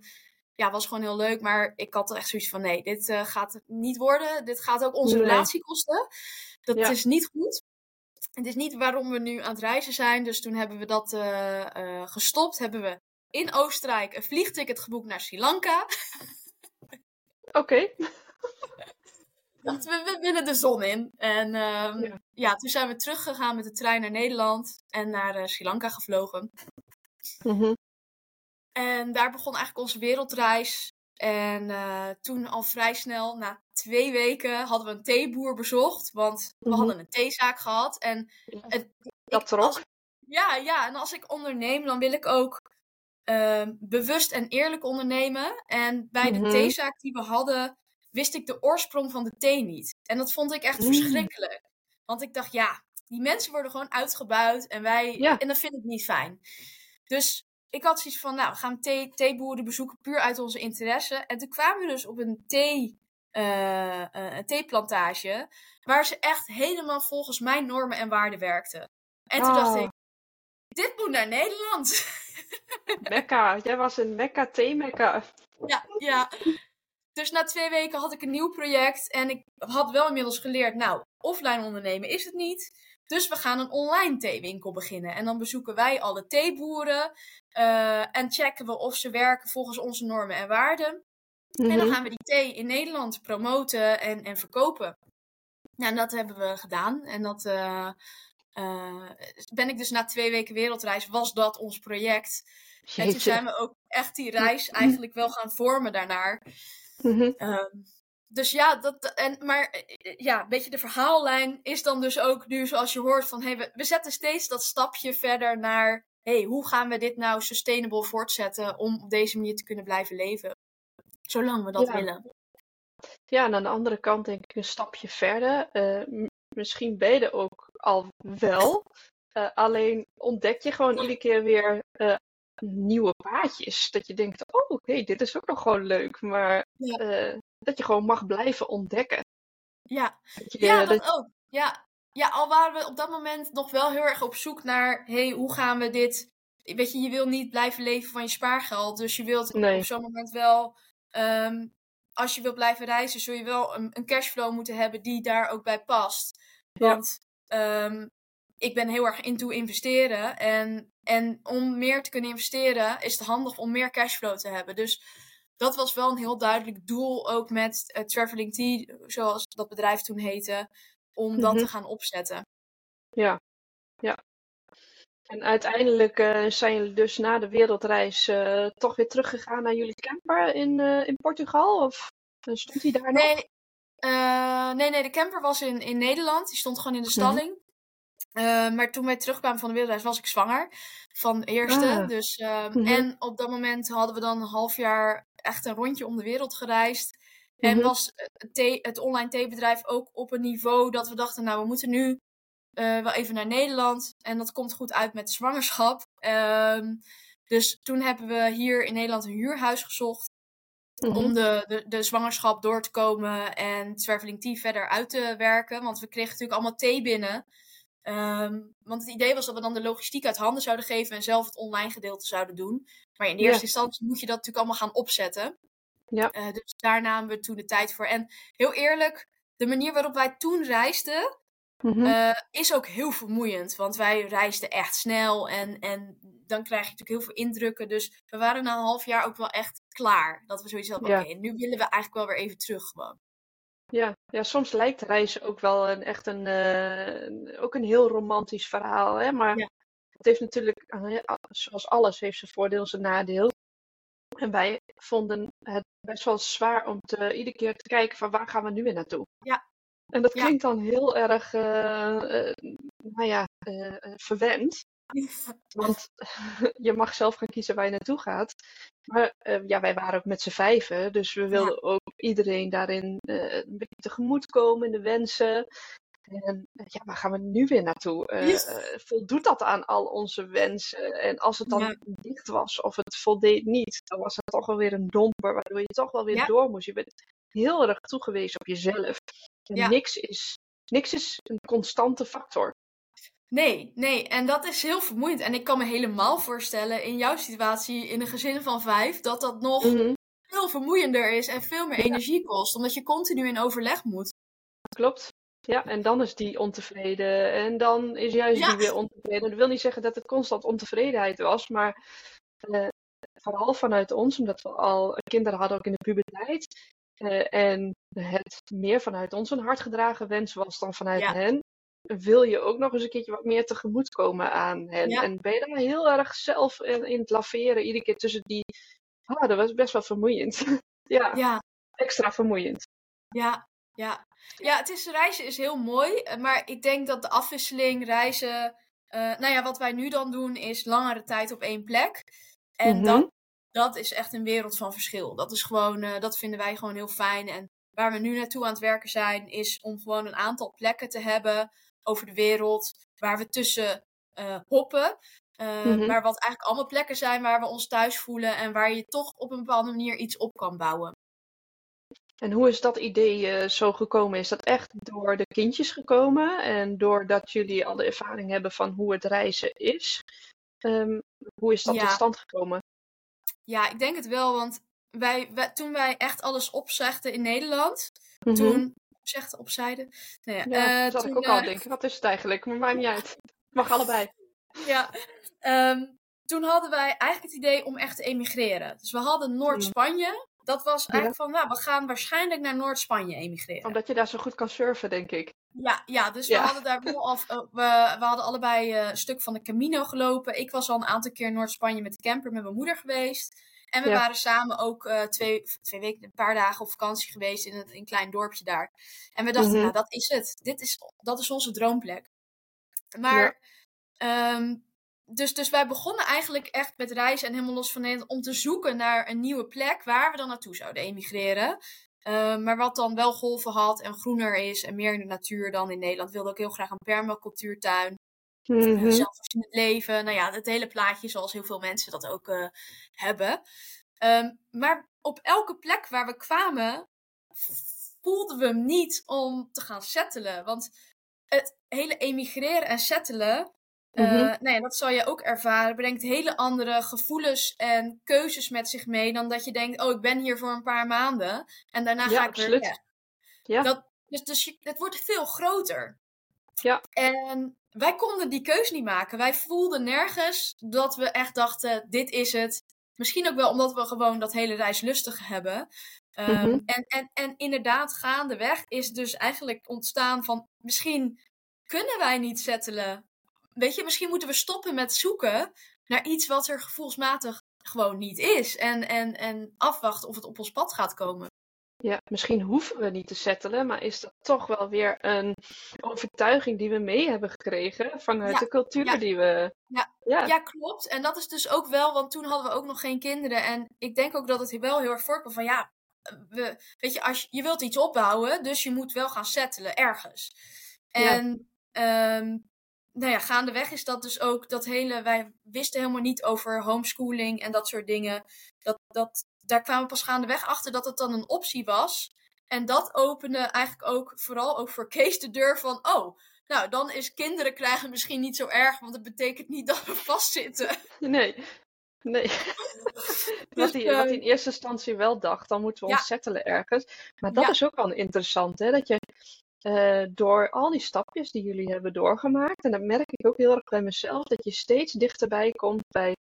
ja, was gewoon heel leuk. Maar ik had echt zoiets van: nee, dit eh, gaat niet worden. Dit gaat ook onze Nee. relatie kosten. Dat Ja. is niet goed. Het is niet waarom we nu aan het reizen zijn. Dus toen hebben we dat eh, gestopt. Hebben we in Oostenrijk een vliegticket geboekt naar Sri Lanka. Oké. We, we willen de zon in. En ehm, Ja. ja. toen zijn we teruggegaan met de trein naar Nederland en naar eh, Sri Lanka gevlogen. Mhm. En daar begon eigenlijk onze wereldreis. En eh, toen al vrij snel, na twee weken, hadden we een theeboer bezocht. Want we Mhm. hadden een theezaak gehad. En het, Dat trok. als- ja, ja, en als ik onderneem, dan wil ik ook ehm, bewust en eerlijk ondernemen. En bij Mhm. de theezaak die we hadden, wist ik de oorsprong van de thee niet. En dat vond ik echt Mm. verschrikkelijk. Want ik dacht, ja, die mensen worden gewoon uitgebuit en wij, Ja. en dat vind ik niet fijn. Dus ik had zoiets van, nou, we gaan thee, theeboeren bezoeken puur uit onze interesse. En toen kwamen we dus op een thee, eh, eh, een theeplantage, waar ze echt helemaal volgens mijn normen en waarden werkten. En toen dacht Oh. ik, dit moet naar Nederland. Mekka, jij was een Mekka thee-Mekka. Ja, ja. Dus na twee weken had ik een nieuw project en ik had wel inmiddels geleerd, nou, offline ondernemen is het niet. Dus we gaan een online theewinkel beginnen. En dan bezoeken wij alle theeboeren eh, en checken we of ze werken volgens onze normen en waarden. En dan Mhm. gaan we die thee in Nederland promoten en, en verkopen. Nou, en dat hebben we gedaan. En dat eh, eh, ben ik dus na twee weken wereldreis, was dat ons project. En toen zijn we ook echt die reis eigenlijk wel gaan vormen daarnaar. Mhm. Ehm, dus ja, dat, en, maar eh, ja, een beetje de verhaallijn is dan dus ook nu zoals je hoort van hey, we, we zetten steeds dat stapje verder naar hey, hoe gaan we dit nou sustainable voortzetten om op deze manier te kunnen blijven leven. Zolang we dat Ja. willen. Ja, en aan de andere kant denk ik een stapje verder. Eh, misschien ben je er ook al wel. Eh, alleen ontdek je gewoon iedere keer weer eh, nieuwe paadjes. Dat je denkt, oh, hey, dit is ook nog gewoon leuk. Maar Ja. eh, dat je gewoon mag blijven ontdekken. Ja, Dat je, ja dat- dat ook. Ja. ja, al waren we op dat moment nog wel heel erg op zoek naar hey, hoe gaan we dit. Weet je, je wil niet blijven leven van je spaargeld. Dus je wilt op- Nee. op zo'n moment wel. ehm, als je wilt blijven reizen, zul je wel een, een cashflow moeten hebben die daar ook bij past. Ja. Want ehm, ik ben heel erg into investeren. En, en om meer te kunnen investeren is het handig om meer cashflow te hebben. Dus dat was wel een heel duidelijk doel ook met eh, Traveling Tea, zoals dat bedrijf toen heette, om dat Mhm. te gaan opzetten. Ja, ja. En uiteindelijk eh, zijn jullie dus na de wereldreis eh, toch weer teruggegaan naar jullie camper in, in Portugal? Of stond hij daar? Nee, nee, nee, de camper was in, in Nederland. Die stond gewoon in de Mhm. stalling. Eh, maar toen wij terugkwamen van de wereldreis was ik zwanger. Van de eerste. Ah. Dus, eh, Mhm. En op dat moment hadden we dan een half jaar echt een rondje om de wereld gereisd. En Mhm. was het, thee, het online theebedrijf ook op een niveau dat we dachten, nou we moeten nu eh, wel even naar Nederland. En dat komt goed uit met de zwangerschap. Ehm, dus toen hebben we hier in Nederland een huurhuis gezocht Mhm. om de, de, de zwangerschap door te komen en Tea verder uit te werken. Want we kregen natuurlijk allemaal thee binnen. Ehm, want het idee was dat we dan de logistiek uit handen zouden geven en zelf het online gedeelte zouden doen. Maar in de Ja. eerste instantie moet je dat natuurlijk allemaal gaan opzetten. Ja. Eh, dus daar namen we toen de tijd voor. En heel eerlijk, de manier waarop wij toen reisden, Mhm. eh, is ook heel vermoeiend. Want wij reisden echt snel en, en dan krijg je natuurlijk heel veel indrukken. Dus we waren na een half jaar ook wel echt klaar. Dat we zoiets hadden, Ja. oké, nu willen we eigenlijk wel weer even terug gewoon. Ja, ja, soms lijkt reizen ook wel een, echt een, eh, ook een heel romantisch verhaal. Hè? Maar Ja. het heeft natuurlijk, eh, zoals alles, heeft zijn voordeel en zijn nadeel. En wij vonden het best wel zwaar om te, iedere keer te kijken van waar gaan we nu weer naartoe. Ja. En dat Ja. klinkt dan heel erg, eh, nou ja, verwend. Want je mag zelf gaan kiezen waar je naartoe gaat. Maar eh, ja, wij waren ook met z'n vijven. Dus we wilden ook iedereen daarin eh, een beetje tegemoetkomen in de wensen. En eh, ja, waar gaan we nu weer naartoe? Yes. voldoet dat aan al onze wensen? En als het dan Ja. dicht was of het voldeed niet, dan was het toch wel weer een domper, waardoor je toch wel weer Ja. door moest. Je bent heel erg toegewezen op jezelf. En niks, is, niks is een constante factor. Nee, nee, en dat is heel vermoeiend. En ik kan me helemaal voorstellen in jouw situatie, in een gezin van vijf, dat dat nog Mhm. veel vermoeiender is en veel meer Ja. energie kost. Omdat je continu in overleg moet. Klopt. Ja, en dan is die ontevreden. En dan is juist Ja. die weer ontevreden. Dat wil niet zeggen dat het constant ontevredenheid was, maar eh, vooral vanuit ons, omdat we al kinderen hadden ook in de puberteit. eh, en het meer vanuit ons een hardgedragen wens was dan vanuit Ja. hen. Wil je ook nog eens een keertje wat meer tegemoetkomen aan hen? Ja. En ben je daar heel erg zelf in, in het laveren, iedere keer tussen die. Ah, dat was best wel vermoeiend. ja, Ja, extra vermoeiend. ja, ja. Ja, het is, reizen is heel mooi. Maar ik denk dat de afwisseling, reizen. eh, nou ja, wat wij nu dan doen is langere tijd op één plek. En Mhm. dat, dat is echt een wereld van verschil. Dat is gewoon, eh, dat vinden wij gewoon heel fijn. En waar we nu naartoe aan het werken zijn, is om gewoon een aantal plekken te hebben over de wereld waar we tussen uh, hoppen. Uh, Maar wat eigenlijk allemaal plekken zijn waar we ons thuis voelen en waar je toch op een bepaalde manier iets op kan bouwen. En hoe is dat idee uh, zo gekomen? Is dat echt door de kindjes gekomen en doordat jullie al de ervaring hebben van hoe het reizen is? Um, hoe is dat ja. tot stand gekomen? Ja, ik denk het wel, want wij, wij toen wij echt alles opzegden in Nederland, mm -hmm. toen opzegden, opzijden. Nou ja, ja uh, dat toen, ik ook al eh, denken. Wat is het eigenlijk? Maar maakt niet uit. Mag allebei. Ja, um, toen hadden wij eigenlijk het idee om echt te emigreren. Dus we hadden Noord-Spanje. Dat was eigenlijk van, nou, we gaan waarschijnlijk naar Noord-Spanje emigreren. Omdat je daar zo goed kan surfen, denk ik. Ja, ja dus ja. we hadden daar wel af. Uh, we, we hadden allebei uh, een stuk van de Camino gelopen. Ik was al een aantal keer in Noord-Spanje met de camper met mijn moeder geweest. En we ja. waren samen ook uh, twee, twee weken, een paar dagen op vakantie geweest in, het, in een klein dorpje daar. En we dachten, mm -hmm. nou, dat is het. Dit is, dat is onze droomplek. Maar, ja. um, dus, dus wij begonnen eigenlijk echt met reizen en helemaal los van Nederland om te zoeken naar een nieuwe plek waar we dan naartoe zouden emigreren. Uh, maar wat dan wel golven had en groener is en meer in de natuur dan in Nederland. Wilde ook heel graag een permacultuurtuin. Mm -hmm. Zelfvoorzienend leven. Nou ja, het hele plaatje zoals heel veel mensen dat ook uh, hebben. Um, maar op elke plek waar we kwamen, voelden we hem niet om te gaan settelen. Want het hele emigreren en settelen, uh, mm -hmm. nou ja, dat zal je ook ervaren, brengt hele andere gevoelens en keuzes met zich mee dan dat je denkt, oh, ik ben hier voor een paar maanden en daarna ja, ga ik weer weg. Ja. Dat, dus dus je, het wordt veel groter. Ja. En wij konden die keus niet maken. Wij voelden nergens dat we echt dachten, dit is het. Misschien ook wel omdat we gewoon dat hele reis lustig hebben. Um, mm -hmm. en, en, en inderdaad, gaandeweg is dus eigenlijk ontstaan van misschien kunnen wij niet settelen. Weet je, misschien moeten we stoppen met zoeken naar iets wat er gevoelsmatig gewoon niet is. En, en, en afwachten of het op ons pad gaat komen. Ja, misschien hoeven we niet te settelen, maar is dat toch wel weer een overtuiging die we mee hebben gekregen vanuit ja, de cultuur ja. die we. Ja. Ja. ja, klopt. En dat is dus ook wel, want toen hadden we ook nog geen kinderen. En ik denk ook dat het wel heel erg voorkomt van ja, we, weet je, als je, je wilt iets opbouwen, dus je moet wel gaan settelen ergens. En um, nou ja, gaandeweg is dat dus ook dat hele. Wij wisten helemaal niet over homeschooling en dat soort dingen. Dat, dat, daar kwamen we pas gaandeweg achter dat het dan een optie was. En dat opende eigenlijk ook vooral ook voor Kees de deur van. Oh, nou dan is kinderen krijgen misschien niet zo erg, want het betekent niet dat we vastzitten. Nee. Nee. wat, hij, wat hij in eerste instantie wel dacht, dan moeten we ons ja. settelen ergens. Maar dat ja. is ook wel interessant, hè? Dat je uh, door al die stapjes die jullie hebben doorgemaakt, en dat merk ik ook heel erg bij mezelf, dat je steeds dichterbij komt bij,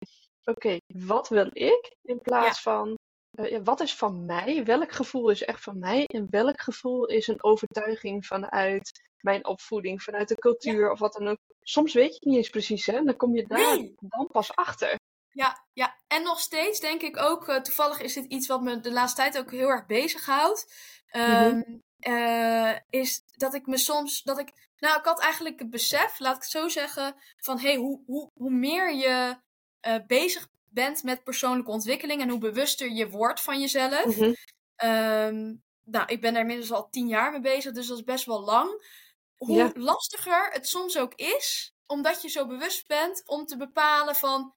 oké, okay, wat wil ik? In plaats ja. van, uh, wat is van mij? Welk gevoel is echt van mij? En welk gevoel is een overtuiging vanuit mijn opvoeding, vanuit de cultuur ja. of wat dan ook? Soms weet je het niet eens precies, hè? Dan kom je daar nee. dan pas achter. Ja, ja, en nog steeds denk ik ook, uh, toevallig is dit iets wat me de laatste tijd ook heel erg bezighoudt. Um. Uh, is dat ik me soms, dat ik, nou, ik had eigenlijk het besef, laat ik het zo zeggen, van hey, hoe, hoe, hoe meer je uh, bezig bent met persoonlijke ontwikkeling en hoe bewuster je wordt van jezelf. Mm-hmm. Um, nou, ik ben daar inmiddels al tien jaar mee bezig, dus dat is best wel lang. Hoe ja. lastiger het soms ook is, omdat je zo bewust bent om te bepalen van,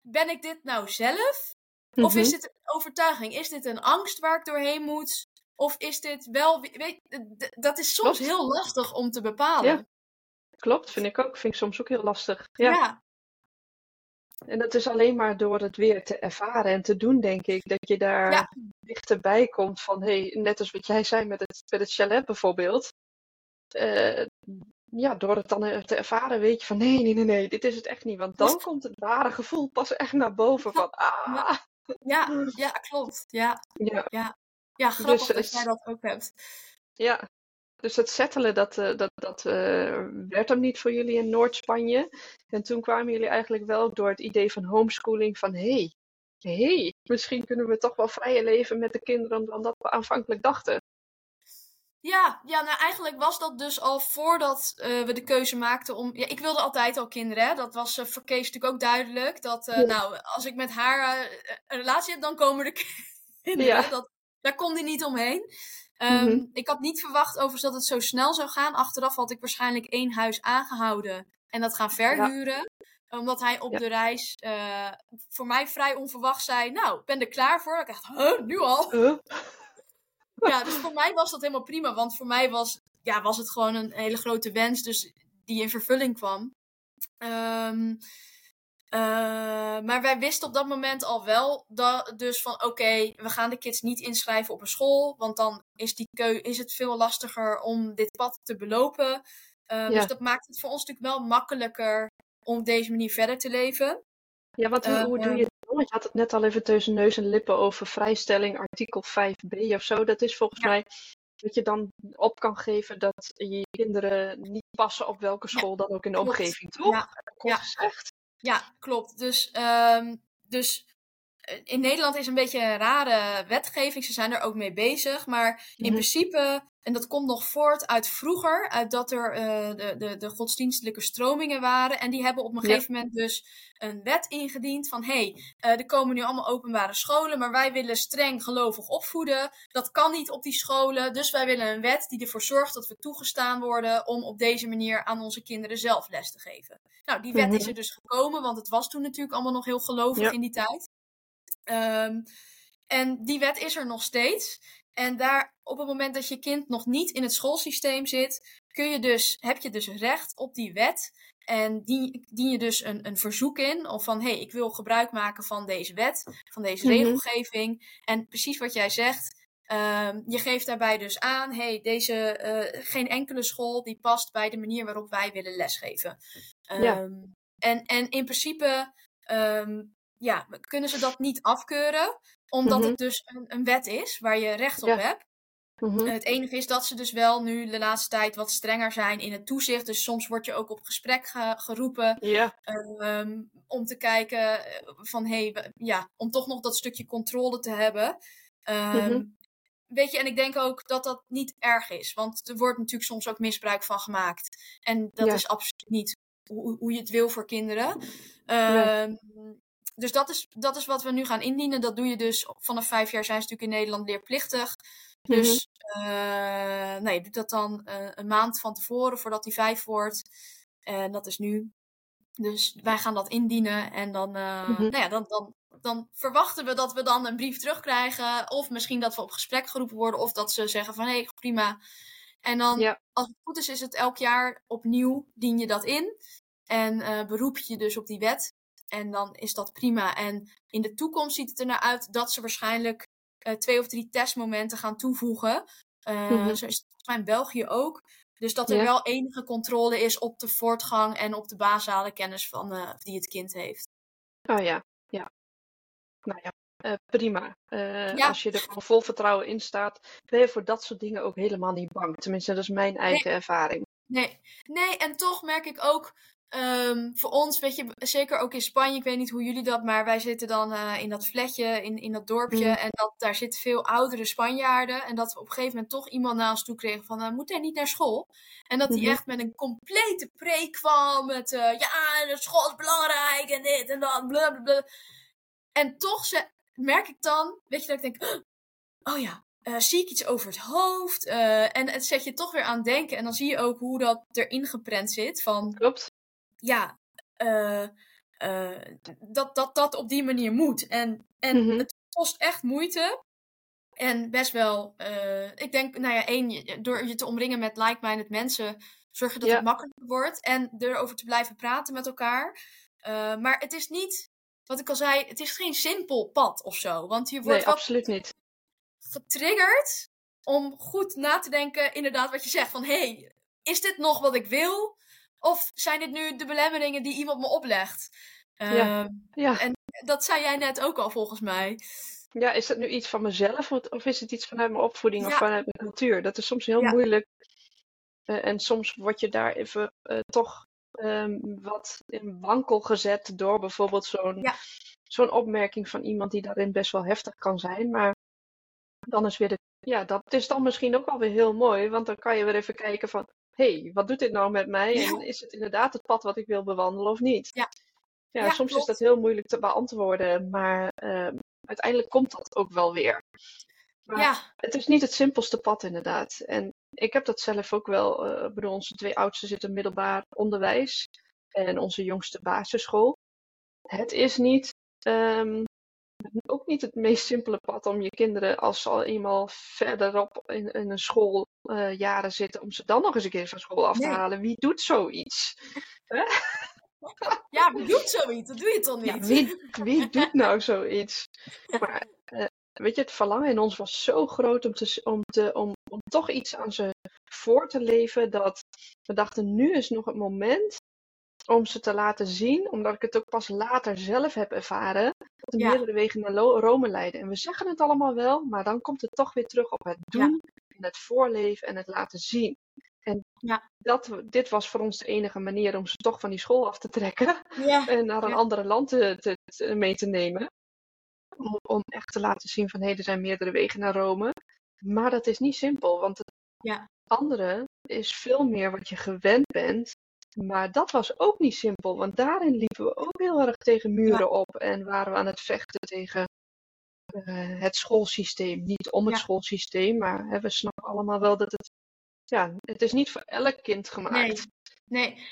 ben ik dit nou zelf? Of is dit een overtuiging? Is dit een angst waar ik doorheen moet? Of is dit wel. Weet, dat is soms Klopt. heel lastig om te bepalen. Ja. Klopt, vind ik ook. Vind ik soms ook heel lastig. Ja. ja. En dat is alleen maar door het weer te ervaren en te doen, denk ik. Dat je daar ja. dichterbij komt van, hey, net als wat jij zei met het, met het chalet bijvoorbeeld. Uh, ja, door het dan te ervaren weet je van, nee, nee, nee, nee, dit is het echt niet. Want dan komt het ware gevoel pas echt naar boven van, ah. Ja, ja, klopt. Ja, ja. ja. Ja, grappig dus, dat jij dat ook hebt. Ja, dus het settelen, dat, uh, dat, dat uh, werd hem niet voor jullie in Noord-Spanje. En toen kwamen jullie eigenlijk wel door het idee van homeschooling van hé, hey, hey, misschien kunnen we toch wel vrijer leven met de kinderen dan dat we aanvankelijk dachten. Ja, ja, nou eigenlijk was dat dus al voordat uh, we de keuze maakten om. Ja, ik wilde altijd al kinderen. Hè? Dat was uh, voor Kees natuurlijk ook duidelijk. Dat, uh, ja. nou, als ik met haar een relatie heb, dan komen de kinderen. Ja. Dat, daar kon hij niet omheen. Ehm, Mhm. Ik had niet verwacht overigens dat het zo snel zou gaan. Achteraf had ik waarschijnlijk één huis aangehouden en dat gaan verhuren. Omdat hij op Ja. de reis eh, voor mij vrij onverwacht zei: Nou, ik ben er klaar voor. Ik dacht, huh, nu al? Ja, dus voor mij was dat helemaal prima. Want voor mij was, ja, was het gewoon een hele grote wens. Dus die in vervulling kwam. Ehm, eh, maar wij wisten op dat moment al wel dat, dus van oké, we gaan de kids niet inschrijven op een school. Want dan is, die keu is het veel lastiger om dit pad te belopen. Eh, Ja. Dus dat maakt het voor ons natuurlijk wel makkelijker om op deze manier verder te leven. Ja, want hoe, Eh, hoe doe je je had het net al even tussen neus en lippen over vrijstelling, artikel 5b of zo. Dat is volgens Ja. mij dat je dan op kan geven dat je kinderen niet passen op welke school dan ook in de klopt. omgeving, toch? Ja, ja. gezegd. Ja, klopt. Dus, ehm, dus eh, in Nederland is een beetje een rare wetgeving. Ze zijn er ook mee bezig. Maar in Mhm. principe, en dat komt nog voort uit vroeger, uit dat er eh, de, de, de godsdienstelijke stromingen waren. En die hebben op een Ja. gegeven moment dus een wet ingediend van hé, hey, eh, er komen nu allemaal openbare scholen, maar wij willen streng gelovig opvoeden. Dat kan niet op die scholen. Dus wij willen een wet die ervoor zorgt dat we toegestaan worden om op deze manier aan onze kinderen zelf les te geven. Nou, die wet is Mhm. er dus gekomen, want het was toen natuurlijk allemaal nog heel gelovig Ja. in die tijd. Ehm, en die wet is er nog steeds. En daar, op het moment dat je kind nog niet in het schoolsysteem zit, kun je dus, heb je dus recht op die wet. En dien, dien je dus een, een verzoek in, of van hé, hey, ik wil gebruik maken van deze wet, van deze Mhm. regelgeving. En precies wat jij zegt, ehm, je geeft daarbij dus aan, hé, hey, deze, eh, geen enkele school die past bij de manier waarop wij willen lesgeven. Ja. Ehm, en, en in principe ehm, ja, kunnen ze dat niet afkeuren, omdat Mhm. het dus een, een wet is waar je recht op Ja. hebt. Mhm. Het enige is dat ze dus wel nu de laatste tijd wat strenger zijn in het toezicht. Dus soms word je ook op gesprek ge- geroepen Ja, ehm, om te kijken eh, van hé, hey, ja, om toch nog dat stukje controle te hebben. Ehm, Mhm. Weet je, en ik denk ook dat dat niet erg is, want er wordt natuurlijk soms ook misbruik van gemaakt. En dat Ja. is absoluut niet hoe, hoe je het wil voor kinderen. Ehm, Dus dat is, dat is wat we nu gaan indienen. Dat doe je dus vanaf vijf jaar zijn ze natuurlijk in Nederland leerplichtig. Mhm. Dus eh, nee, je doet dat dan eh, een maand van tevoren voordat hij vijf wordt. En dat is nu. Dus wij gaan dat indienen. En dan, Mhm. nou ja, dan, dan, dan verwachten we dat we dan een brief terugkrijgen. Of misschien dat we op gesprek geroepen worden. Of dat ze zeggen van hé, hey, prima. En dan, Ja. als het goed is, is het elk jaar opnieuw dien je dat in. En beroep je dus op die wet. En dan is dat prima. En in de toekomst ziet het er naar uit dat ze waarschijnlijk eh, twee of drie testmomenten gaan toevoegen. Mhm. Zo is het in België ook. Dus dat er Ja. wel enige controle is op de voortgang en op de basale kennis van, eh, die het kind heeft. Oh ja, ja. Nou ja, prima. Ja. Als je er gewoon vol vertrouwen in staat, ben je voor dat soort dingen ook helemaal niet bang. Tenminste, dat is mijn eigen ervaring. Nee, nee, en toch merk ik ook ehm, voor ons, weet je, zeker ook in Spanje, ik weet niet hoe jullie dat, maar wij zitten dan eh, in dat flatje, in, in dat dorpje, Mhm. en dat, daar zitten veel oudere Spanjaarden. En dat we op een gegeven moment toch iemand naar ons toe kregen van, eh, moet hij niet naar school? En dat hij Mhm. echt met een complete preek kwam, met, eh, ja, de school is belangrijk, en dit en dat, blablabla. En toch ze, merk ik dan, weet je, dat ik denk, oh ja, zie ik iets over het hoofd? En het zet je toch weer aan het denken. En dan zie je ook hoe dat erin geprent zit. Van Klopt? Ja, eh, eh, dat, dat dat op die manier moet. En, en Mhm. het kost echt moeite. En best wel, eh, ik denk, nou ja, één, door je te omringen met like-minded mensen, zorg je dat Ja. het makkelijker wordt. En erover te blijven praten met elkaar. Maar het is niet, wat ik al zei, het is geen simpel pad of zo. Want je wordt Nee, absoluut niet. getriggerd om goed na te denken, inderdaad, wat je zegt. Van hé, hey, is dit nog wat ik wil? Of zijn dit nu de belemmeringen die iemand me oplegt? Ja. Ehm, Ja. dat zei jij net ook al, volgens mij. ja, is dat nu iets van mezelf of, is het iets vanuit mijn opvoeding of vanuit mijn cultuur? Dat is soms heel Ja. moeilijk. Eh, en soms word je daar even eh, toch ehm, wat in wankel gezet door bijvoorbeeld zo'n opmerking van iemand die daarin best wel heftig kan zijn. Maar dan is weer de. Ja, dat is dan misschien ook wel weer heel mooi, want dan kan je weer even kijken van. Hé, hey, wat doet dit nou met mij? Ja. En is het inderdaad het pad wat ik wil bewandelen of niet? Ja. Ja, Ja, soms klopt. is dat heel moeilijk te beantwoorden, maar ehm, uiteindelijk komt dat ook wel weer. Maar Ja, het is niet het simpelste pad, inderdaad. En ik heb dat zelf ook wel. eh, Ik bedoel, onze twee oudsten zitten middelbaar onderwijs en onze jongste basisschool. Het is niet, ehm, ook niet het meest simpele pad om je kinderen, als ze al eenmaal verderop in, in een schooljaren zitten, om ze dan nog eens een keer van school af te Nee. halen. Wie doet zoiets? ja, wie doet zoiets? Dat doe je toch Ja, niet? wie, wie doet nou zoiets? Maar eh, weet je, het verlangen in ons was zo groot om, te, om, te, om, om toch iets aan ze voor te leven, dat we dachten, nu is nog het moment om ze te laten zien, omdat ik het ook pas later zelf heb ervaren, dat er Ja. meerdere wegen naar Rome leiden. En we zeggen het allemaal wel, maar dan komt het toch weer terug op het Ja. doen, en het voorleven en het laten zien. En Ja. dat, dit was voor ons de enige manier om ze toch van die school af te trekken en naar een Ja. andere land te, te- te- mee te nemen. Om, om echt te laten zien van hé, er zijn meerdere wegen naar Rome. Maar dat is niet simpel, want het andere is veel meer wat je gewend bent. Maar dat was ook niet simpel, want daarin liepen we ook heel erg tegen muren op en waren we aan het vechten tegen eh, het schoolsysteem. Niet om het Ja. schoolsysteem, maar hè, we snappen allemaal wel dat het, ja, het is niet voor elk kind gemaakt. nee,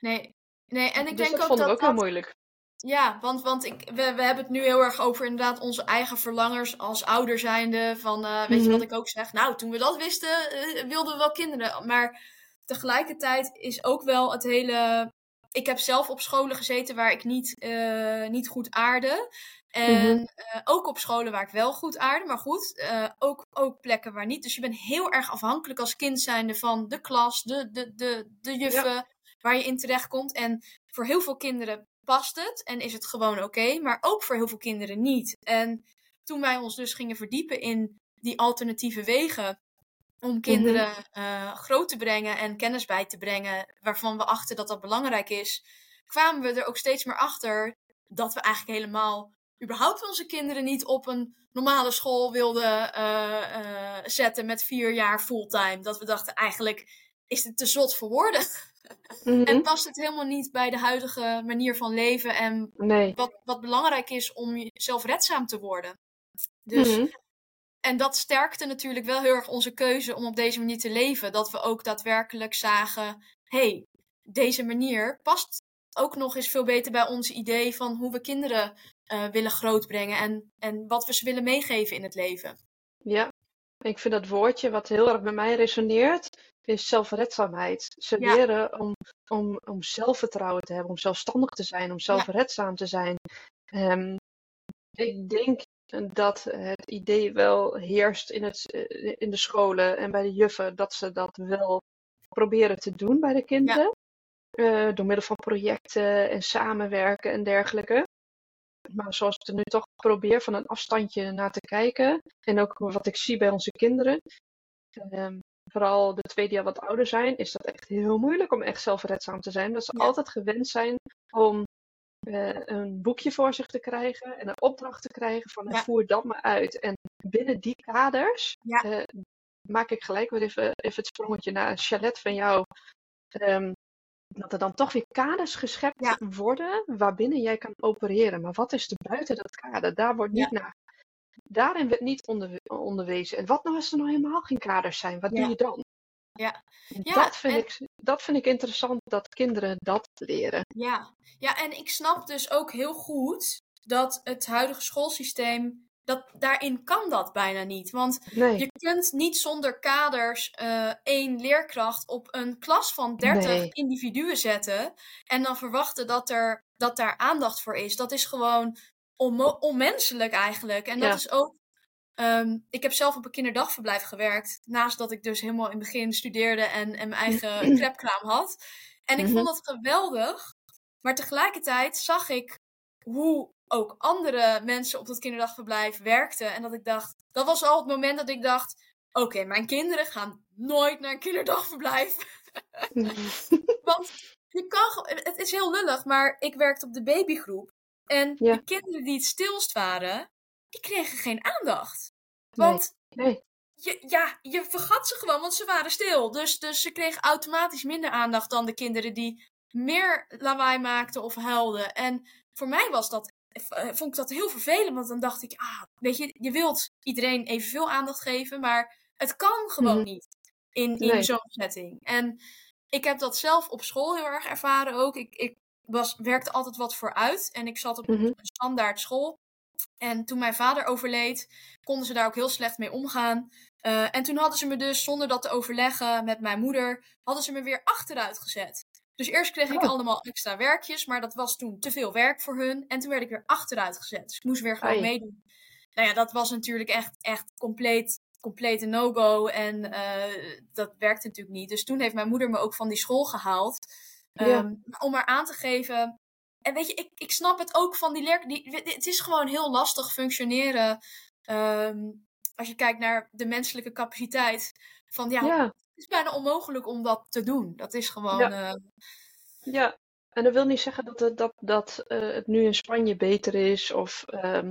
nee, nee. En ik dus denk dat ook vonden dat we ook heel dat moeilijk. Ja, want, want ik, we, we hebben het nu heel erg over inderdaad onze eigen verlangers als ouder zijnde. Van, eh, weet je wat Mhm. ik ook zeg? Nou, toen we dat wisten, eh, wilden we wel kinderen. Maar tegelijkertijd is ook wel het hele... Ik heb zelf op scholen gezeten waar ik niet, eh, niet goed aarde. En Mhm. eh, ook op scholen waar ik wel goed aarde. Maar goed, eh, ook, ook plekken waar niet. Dus je bent heel erg afhankelijk als kind zijnde van de klas, de, de, de, de juffen waar je in terecht komt. En voor heel veel kinderen past het en is het gewoon oké, maar ook voor heel veel kinderen niet. En toen wij ons dus gingen verdiepen in die alternatieve wegen om kinderen eh, groot te brengen en kennis bij te brengen, waarvan we achten dat dat belangrijk is, kwamen we er ook steeds meer achter dat we eigenlijk helemaal überhaupt onze kinderen niet op een normale school wilden eh, eh, zetten met vier jaar fulltime. Dat we dachten eigenlijk is het te zot voor woorden. Mhm. En past het helemaal niet bij de huidige manier van leven en Nee. wat, wat belangrijk is om je- zelfredzaam te worden. Dus, Mhm. En dat sterkte natuurlijk wel heel erg onze keuze om op deze manier te leven. Dat we ook daadwerkelijk zagen, hey, deze manier past ook nog eens veel beter bij ons idee van hoe we kinderen eh, willen grootbrengen en, en wat we ze willen meegeven in het leven. Ja, ik vind dat woordje wat heel erg bij mij resoneert, is zelfredzaamheid. Ze Ja. leren om, om, om zelfvertrouwen te hebben, om zelfstandig te zijn, om zelfredzaam te zijn. Ehm, ik denk dat het idee wel heerst in, het, eh, in de scholen en bij de juffen, dat ze dat wel proberen te doen bij de kinderen. Eh, door middel van projecten en samenwerken en dergelijke. Maar zoals ik er nu toch probeer van een afstandje naar te kijken. En ook wat ik zie bij onze kinderen. ehm, vooral de twee die al wat ouder zijn, is dat echt heel moeilijk om echt zelfredzaam te zijn. Dat ze Ja. altijd gewend zijn om eh, een boekje voor zich te krijgen en een opdracht te krijgen van Ja. voer dat maar uit. En binnen die kaders Ja. eh, maak ik gelijk weer even, even het sprongetje naar Chalet van jou. Ehm, dat er dan toch weer kaders geschept Ja. worden waarbinnen jij kan opereren. Maar wat is er buiten dat kader? Daar wordt niet naar. Daarin werd niet onder, onderwezen. En wat nou als er nou helemaal geen kaders zijn? Wat doe je dan? Ja. Ja, dat, vind en- ik, dat vind ik interessant dat kinderen dat leren. Ja. ja, en ik snap dus ook heel goed dat het huidige schoolsysteem, dat, daarin kan dat bijna niet. Want Nee. Je kunt niet zonder kaders eh, één leerkracht op een klas van 30 Nee. individuen zetten en dan verwachten dat, er, dat daar aandacht voor is. Dat is gewoon onmenselijk eigenlijk. En dat Ja. is ook. Ehm, ik heb zelf op een kinderdagverblijf gewerkt. Naast dat ik dus helemaal in het begin studeerde en, en mijn eigen crepkraam had. En ik Mhm. vond dat geweldig. Maar tegelijkertijd zag ik hoe ook andere mensen op dat kinderdagverblijf werkten. En dat ik dacht, dat was al het moment dat ik dacht: oké, mijn kinderen gaan nooit naar een kinderdagverblijf. Want je kan, het is heel lullig, maar ik werkte op de babygroep. En Ja. de kinderen die het stilst waren, die kregen geen aandacht. Want nee. je, ja, je vergat ze gewoon, want ze waren stil. Dus, dus ze kregen automatisch minder aandacht dan de kinderen die meer lawaai maakten of huilden. En voor mij was dat vond ik dat heel vervelend. Want dan dacht ik, ah, weet je, je wilt iedereen evenveel aandacht geven, maar het kan gewoon Mhm. niet in, in Nee. zo'n setting. En ik heb dat zelf op school heel erg ervaren ook. Ik, ik was, werkte altijd wat vooruit en ik zat op Mhm. een standaard school. En toen mijn vader overleed, konden ze daar ook heel slecht mee omgaan. Eh, en toen hadden ze me dus, zonder dat te overleggen met mijn moeder, hadden ze me weer achteruit gezet. Dus eerst kreeg ik Oh. allemaal extra werkjes, maar dat was toen te veel werk voor hun. En toen werd ik weer achteruit gezet. Dus ik moest weer gewoon Ai. meedoen. Nou ja, dat was natuurlijk echt, echt compleet, complete no-go. En eh, dat werkte natuurlijk niet. Dus toen heeft mijn moeder me ook van die school gehaald. Ja. Ehm, om maar aan te geven. En weet je, ik, ik snap het ook van die leer. Die, het is gewoon heel lastig functioneren. ehm, als je kijkt naar de menselijke capaciteit. Van ja, Ja, het is bijna onmogelijk om dat te doen. Dat is gewoon. Ja. eh, ja. En dat wil niet zeggen dat het, dat, dat, eh, het nu in Spanje beter is of ehm,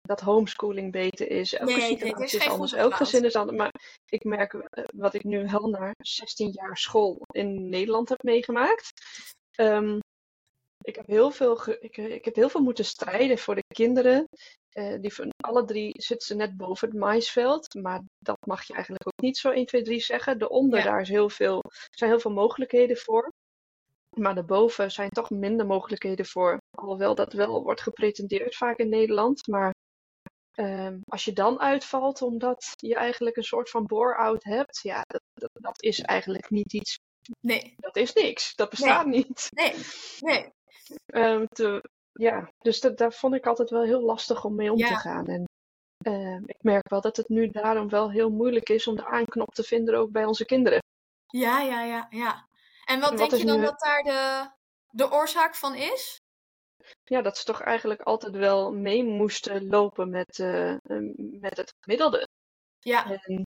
dat homeschooling beter is. Elke Nee, is is anders. Elk gezin is anders. Maar ik merk eh, wat ik nu wel na 16 jaar school in Nederland heb meegemaakt. Ehm, ik, heb heel veel ge- ik, eh, ik heb heel veel moeten strijden voor de kinderen. Eh, die van alle drie zitten ze net boven het maisveld. Maar dat mag je eigenlijk ook niet zo 1, 2, 3 zeggen. Daaronder Ja. daar is heel veel, zijn heel veel mogelijkheden voor. Maar daarboven zijn toch minder mogelijkheden voor. Alhoewel dat wel wordt gepretendeerd vaak in Nederland. Maar ehm, als je dan uitvalt omdat je eigenlijk een soort van bore-out hebt. Ja, dat, dat, dat is eigenlijk niet iets. nee, Dat is niks. Dat bestaat niet. nee, nee. Ehm, te, ja, dus dat, daar vond ik altijd wel heel lastig om mee om te gaan. En ehm, ik merk wel dat het nu daarom wel heel moeilijk is om de aanknop te vinden ook bij onze kinderen. Ja, ja, ja, ja. En wat, denk je dan nu- dat daar de, de oorzaak van is? Ja, dat ze toch eigenlijk altijd wel mee moesten lopen met, eh, met het gemiddelde. Ja, En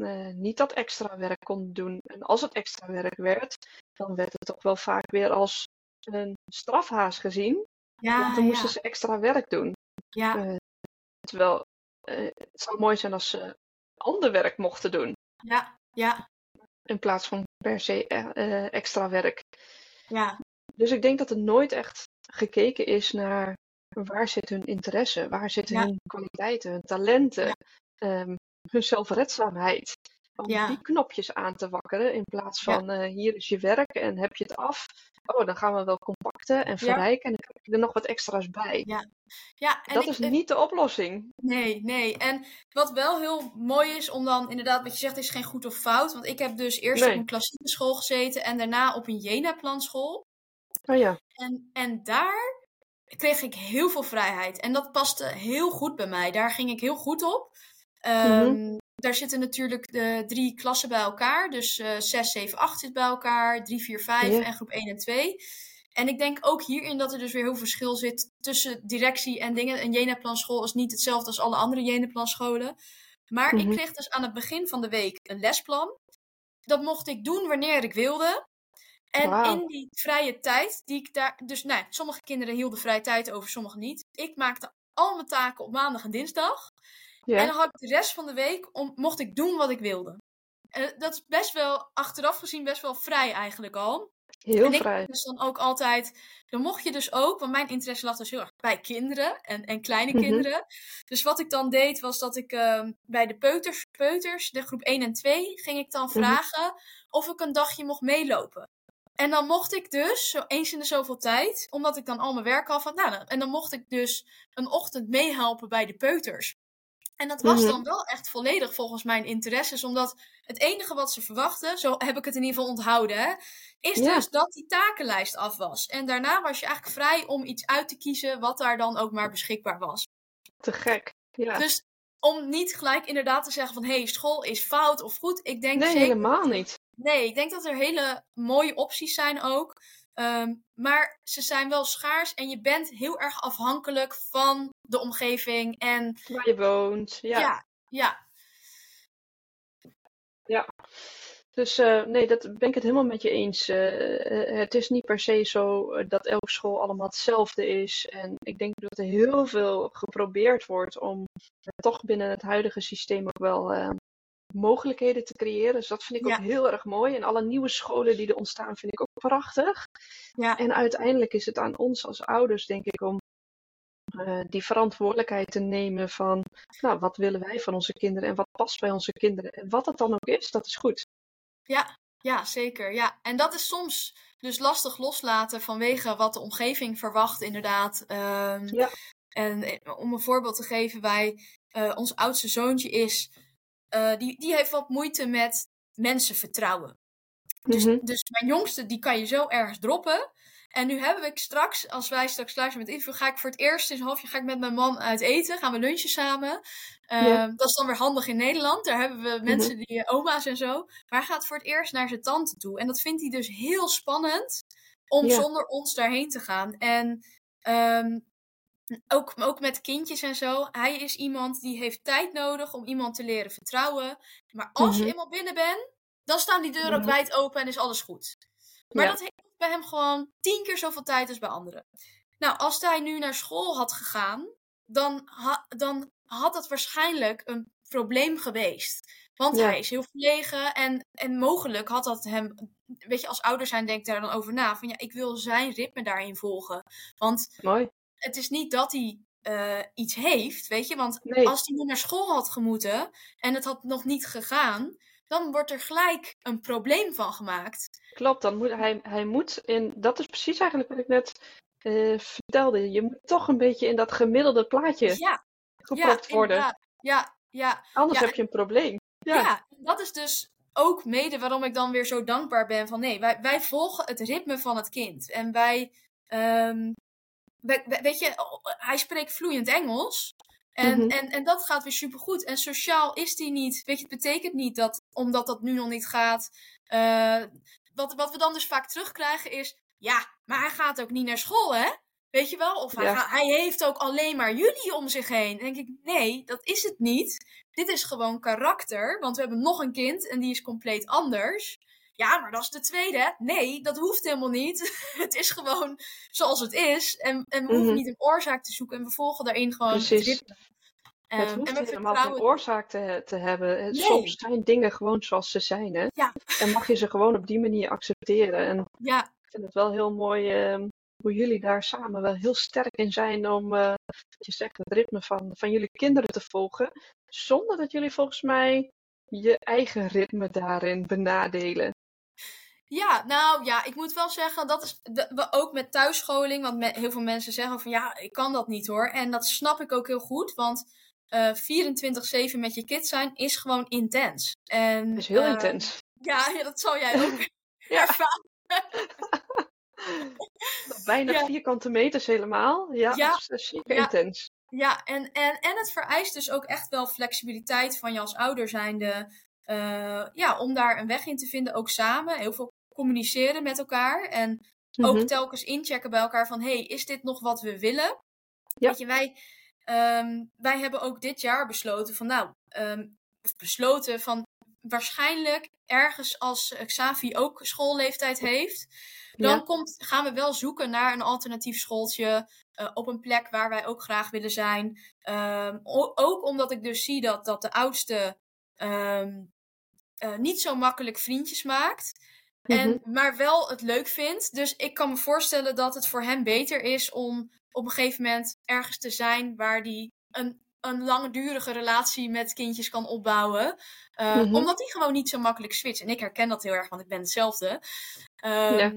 eh, niet dat extra werk konden doen. En als het extra werk werd, dan werd het toch wel vaak weer als een strafhaas gezien. ja, want dan moesten ja, ze extra werk doen. ja, eh, Terwijl eh, het zou mooi zijn als ze ander werk mochten doen. ja, ja, In plaats van per se eh, extra werk. ja, Dus ik denk dat er nooit echt gekeken is naar waar zit hun interesse, waar zitten Ja. hun kwaliteiten, hun talenten, Ja. ehm, hun zelfredzaamheid. Om Ja. die knopjes aan te wakkeren in plaats Ja. van eh, hier is je werk en heb je het af. Oh, dan gaan we wel compacten en verrijken en dan krijg je er nog wat extra's bij. Ja. ja. En dat ik, is niet de oplossing. Nee, nee. En wat wel heel mooi is om dan inderdaad, wat je zegt, is geen goed of fout. Want ik heb dus eerst Nee. op een klassieke school gezeten en daarna op een Jena-planschool. Oh ja, En, en daar kreeg ik heel veel vrijheid. En dat paste heel goed bij mij. Daar ging ik heel goed op. Ehm, Daar zitten natuurlijk de drie klassen bij elkaar. Dus eh 6, 7, 8 zit bij elkaar. 3, 4, 5 Ja. en groep 1 en 2. En ik denk ook hierin dat er dus weer heel veel verschil zit tussen directie en dingen. Een Jena-planschool is niet hetzelfde als alle andere Jena-planscholen. Maar Mhm. ik kreeg dus aan het begin van de week een lesplan. Dat mocht ik doen wanneer ik wilde. En in die vrije tijd, die ik daar. Dus nou, sommige kinderen hielden vrije tijd over, sommige niet. Ik maakte al mijn taken op maandag en dinsdag. En dan had ik de rest van de week, om, mocht ik doen wat ik wilde. Eh, dat is best wel, achteraf gezien, best wel vrij eigenlijk al. heel en ik vrij. dus dan ook altijd, dan mocht je dus ook, want mijn interesse lag dus heel erg bij kinderen en, en kleine Mhm. kinderen. Dus wat ik dan deed, was dat ik ehm, bij de peuters, peuters, de groep 1 en 2, ging ik dan Mhm. vragen of ik een dagje mocht meelopen. En dan mocht ik dus, zo eens in de zoveel tijd, omdat ik dan al mijn werk af had, nou, en dan mocht ik dus een ochtend meehelpen bij de peuters. En dat was Mhm. dan wel echt volledig volgens mijn interesses, omdat het enige wat ze verwachten, zo heb ik het in ieder geval onthouden, hè, is Ja. dus dat die takenlijst af was. En daarna was je eigenlijk vrij om iets uit te kiezen wat daar dan ook maar beschikbaar was. Te gek. Ja. Dus om niet gelijk inderdaad te zeggen van hé, hey, school is fout of goed. Ik denk nee, zeker helemaal niet. Nee, ik denk dat er hele mooie opties zijn ook. Ehm, maar ze zijn wel schaars en je bent heel erg afhankelijk van de omgeving. En Waar je woont. Ja. ja, ja, Dus eh, nee, dat ben ik het helemaal met je eens. Eh, eh, het is niet per se zo dat elke school allemaal hetzelfde is. En ik denk dat er heel veel geprobeerd wordt om toch binnen het huidige systeem ook wel mogelijkheden te creëren. Dus dat vind ik Ja. ook heel erg mooi. En alle nieuwe scholen die er ontstaan vind ik ook prachtig. ja, En uiteindelijk is het aan ons als ouders, denk ik, om eh, die verantwoordelijkheid te nemen van, nou, wat willen wij van onze kinderen en wat past bij onze kinderen. En wat het dan ook is, dat is goed. Ja, ja, zeker. Ja. En dat is soms dus lastig loslaten vanwege wat de omgeving verwacht, inderdaad. Ehm, Ja. En eh, om een voorbeeld te geven, wij, eh, ons oudste zoontje is, die, die heeft wat moeite met mensen vertrouwen. Dus, Mhm. dus mijn jongste, die kan je zo ergens droppen. En nu hebben we straks, als wij straks klaar zijn met interview, ga ik voor het eerst in een half jaar ga ik met mijn man uit eten. Gaan we lunchen samen. Ehm, Ja. Dat is dan weer handig in Nederland. Daar hebben we Mhm. mensen die eh, oma's en zo. Maar hij gaat voor het eerst naar zijn tante toe. En dat vindt hij dus heel spannend om Ja. zonder ons daarheen te gaan. En ehm, ook, ook met kindjes en zo. Hij is iemand die heeft tijd nodig om iemand te leren vertrouwen. Maar als je Mhm. eenmaal binnen bent, dan staan die deuren ook Mhm. wijd open en is alles goed. Maar Ja. dat bij hem gewoon tien keer zoveel tijd als bij anderen. Nou, als hij nu naar school had gegaan, dan, ha- dan had dat waarschijnlijk een probleem geweest. Want Ja. hij is heel verlegen en, en mogelijk had dat hem. Weet je, als ouder zijn denkt daar dan over na. Van ja, ik wil zijn ritme daarin volgen. Want Mooi. het is niet dat hij eh, iets heeft, weet je. Want Nee. als hij nu naar school had gemoeten en het had nog niet gegaan, dan wordt er gelijk een probleem van gemaakt. Klopt, dan moet hij, hij moet in, dat is precies eigenlijk wat ik net eh, vertelde. Je moet toch een beetje in dat gemiddelde plaatje Ja, ja, gepropt worden. inderdaad. Ja, ja, Anders Ja, heb je een probleem. ja. Ja. dat is dus ook mede waarom ik dan weer zo dankbaar ben van nee, wij, wij volgen het ritme van het kind. En wij, ehm, wij- wij- weet je, hij spreekt vloeiend Engels. En, Mhm. en, en dat gaat weer supergoed. En sociaal is die niet. Weet je, het betekent niet dat, omdat dat nu nog niet gaat. eh, wat, wat we dan dus vaak terugkrijgen is. Ja, maar hij gaat ook niet naar school, hè? Weet je wel? Of hij, Ja. hij heeft ook alleen maar jullie om zich heen. Dan denk ik, nee, dat is het niet. Dit is gewoon karakter. Want we hebben nog een kind en die is compleet anders. Ja, maar dat is de tweede. Nee, dat hoeft helemaal niet. het is gewoon zoals het is. En, en we hoeven Mhm. niet een oorzaak te zoeken. En we volgen daarin gewoon het Precies. Het Ehm, hoeft en we helemaal geen vertrouwen. oorzaak te, te hebben. Nee. Soms zijn dingen gewoon zoals ze zijn. Hè? Ja. En mag je ze gewoon op die manier accepteren. En Ja, ik vind het wel heel mooi ehm, hoe jullie daar samen wel heel sterk in zijn om, eh, wat je zegt, het ritme van, van jullie kinderen te volgen. Zonder dat jullie volgens mij je eigen ritme daarin benadelen. Ja, nou ja, ik moet wel zeggen, dat is we ook met thuisscholing. Want heel veel mensen zeggen van ja, ik kan dat niet hoor. En dat snap ik ook heel goed, want eh 24-7 met je kids zijn is gewoon intens. En, Dat is heel eh, intens. Ja, ja, dat zal jij ook Ja. ervaren. Bijna Ja. vierkante meters helemaal. Ja, Ja. dat is, zeker intens. Ja, en, en, en het vereist dus ook echt wel flexibiliteit van je als ouder zijnde. eh ja, om daar een weg in te vinden, ook samen. Heel veel communiceren met elkaar. En ook Mhm. telkens inchecken bij elkaar van... hey, is dit nog wat we willen? Ja. Weet je, wij, ehm, wij hebben ook dit jaar besloten van... nou, of besloten van waarschijnlijk ergens als Xavi ook schoolleeftijd heeft... dan Ja. komt, gaan we wel zoeken naar een alternatief schooltje... eh, op een plek waar wij ook graag willen zijn. Ehm, ook omdat ik dus zie dat, dat de oudste... eh, niet zo makkelijk vriendjes maakt. En, Mhm. maar wel het leuk vindt. Dus ik kan me voorstellen dat het voor hem beter is om op een gegeven moment ergens te zijn waar hij een, een langdurige relatie met kindjes kan opbouwen. Eh, Mhm. Omdat hij gewoon niet zo makkelijk switcht. En ik herken dat heel erg, want ik ben hetzelfde. Ehm, Ja.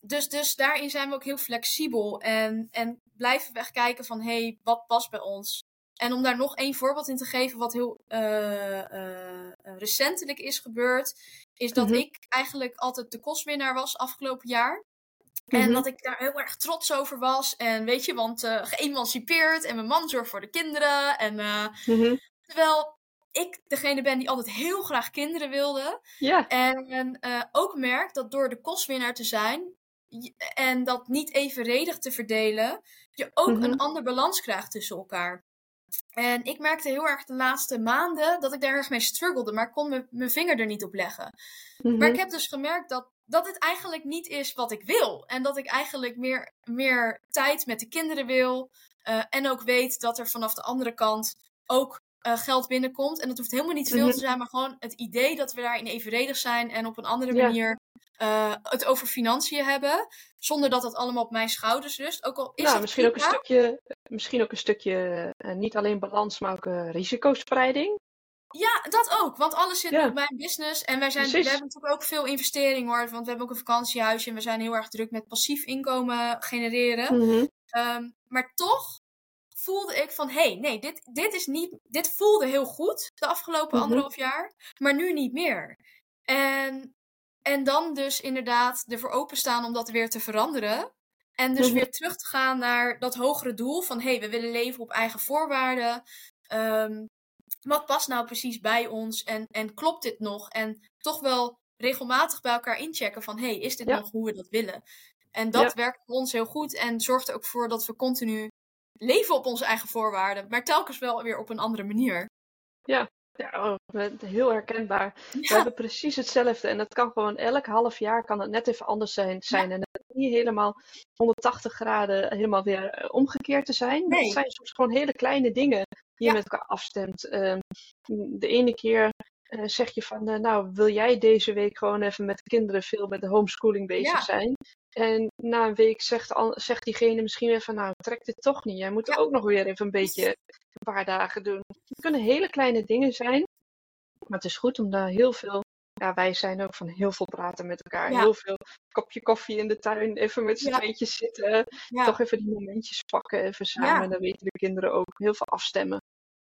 dus, dus daarin zijn we ook heel flexibel. En, en blijven we echt kijken van, hé, hey, wat past bij ons? En om daar nog één voorbeeld in te geven, wat heel eh, eh, recentelijk is gebeurd, is dat Mhm. ik eigenlijk altijd de kostwinnaar was afgelopen jaar. En Mhm. dat ik daar heel erg trots over was. En weet je, want eh geëmancipeerd en mijn man zorgt voor de kinderen. En Mhm. terwijl ik degene ben die altijd heel graag kinderen wilde. En ook merk dat door de kostwinnaar te zijn en dat niet evenredig te verdelen, je ook een ander balans krijgt tussen elkaar. En ik merkte heel erg de laatste maanden dat ik daar erg mee struggelde, maar ik kon me- mijn vinger er niet op leggen. Mhm. Maar ik heb dus gemerkt dat, dat het eigenlijk niet is wat ik wil. En dat ik eigenlijk meer, meer tijd met de kinderen wil. eh, en ook weet dat er vanaf de andere kant ook eh, geld binnenkomt. En dat hoeft helemaal niet veel Mhm. te zijn, maar gewoon het idee dat we daarin evenredig zijn. En op een andere Ja. manier eh, het over financiën hebben. Zonder dat dat allemaal op mijn schouders rust. Ook al is nou, het misschien ook, een stukje, misschien ook een stukje, eh, niet alleen balans, maar ook eh, risicospreiding. Ja, dat ook. Want alles zit Ja. op mijn business. En wij zijn, we hebben natuurlijk ook veel investeringen hoor. Want we hebben ook een vakantiehuisje. En we zijn heel erg druk met passief inkomen genereren. Mhm. Ehm, maar toch voelde ik van, hé, hey, nee, dit, dit is niet, dit voelde heel goed de afgelopen Mhm. anderhalf jaar, maar nu niet meer. En, en dan dus inderdaad ervoor openstaan om dat weer te veranderen. En dus Mhm. weer terug te gaan naar dat hogere doel van, hé, hey, we willen leven op eigen voorwaarden. Ehm, wat past nou precies bij ons en, en klopt dit nog? En toch wel regelmatig bij elkaar inchecken van, hé, hey, is dit Ja. nog hoe we dat willen? En dat Ja. werkt voor ons heel goed en zorgt er ook voor dat we continu leven op onze eigen voorwaarden, maar telkens wel weer op een andere manier. Ja, oh, we- heel herkenbaar. We Ja, hebben precies hetzelfde. En dat kan gewoon elk half jaar kan het net even anders zijn. zijn. En het niet helemaal 180 graden helemaal weer eh, omgekeerd te zijn. Nee. Het zijn soms gewoon hele kleine dingen die je Ja. met elkaar afstemt. Ehm, de ene keer eh, zeg je van, eh, nou, wil jij deze week gewoon even met de kinderen veel met de homeschooling bezig Ja. zijn? En na een week zegt, al, zegt diegene misschien weer van, nou, trek dit toch niet. Jij moet Ja. ook nog weer even een beetje een paar dagen doen. Het kunnen hele kleine dingen zijn. Maar het is goed om daar heel veel. Ja, wij zijn ook van heel veel praten met elkaar. Ja. Heel veel kopje koffie in de tuin. Even met z'n Ja. tweetjes zitten. ja, Toch even die momentjes pakken. Even samen. Dan weten de kinderen ook heel veel afstemmen.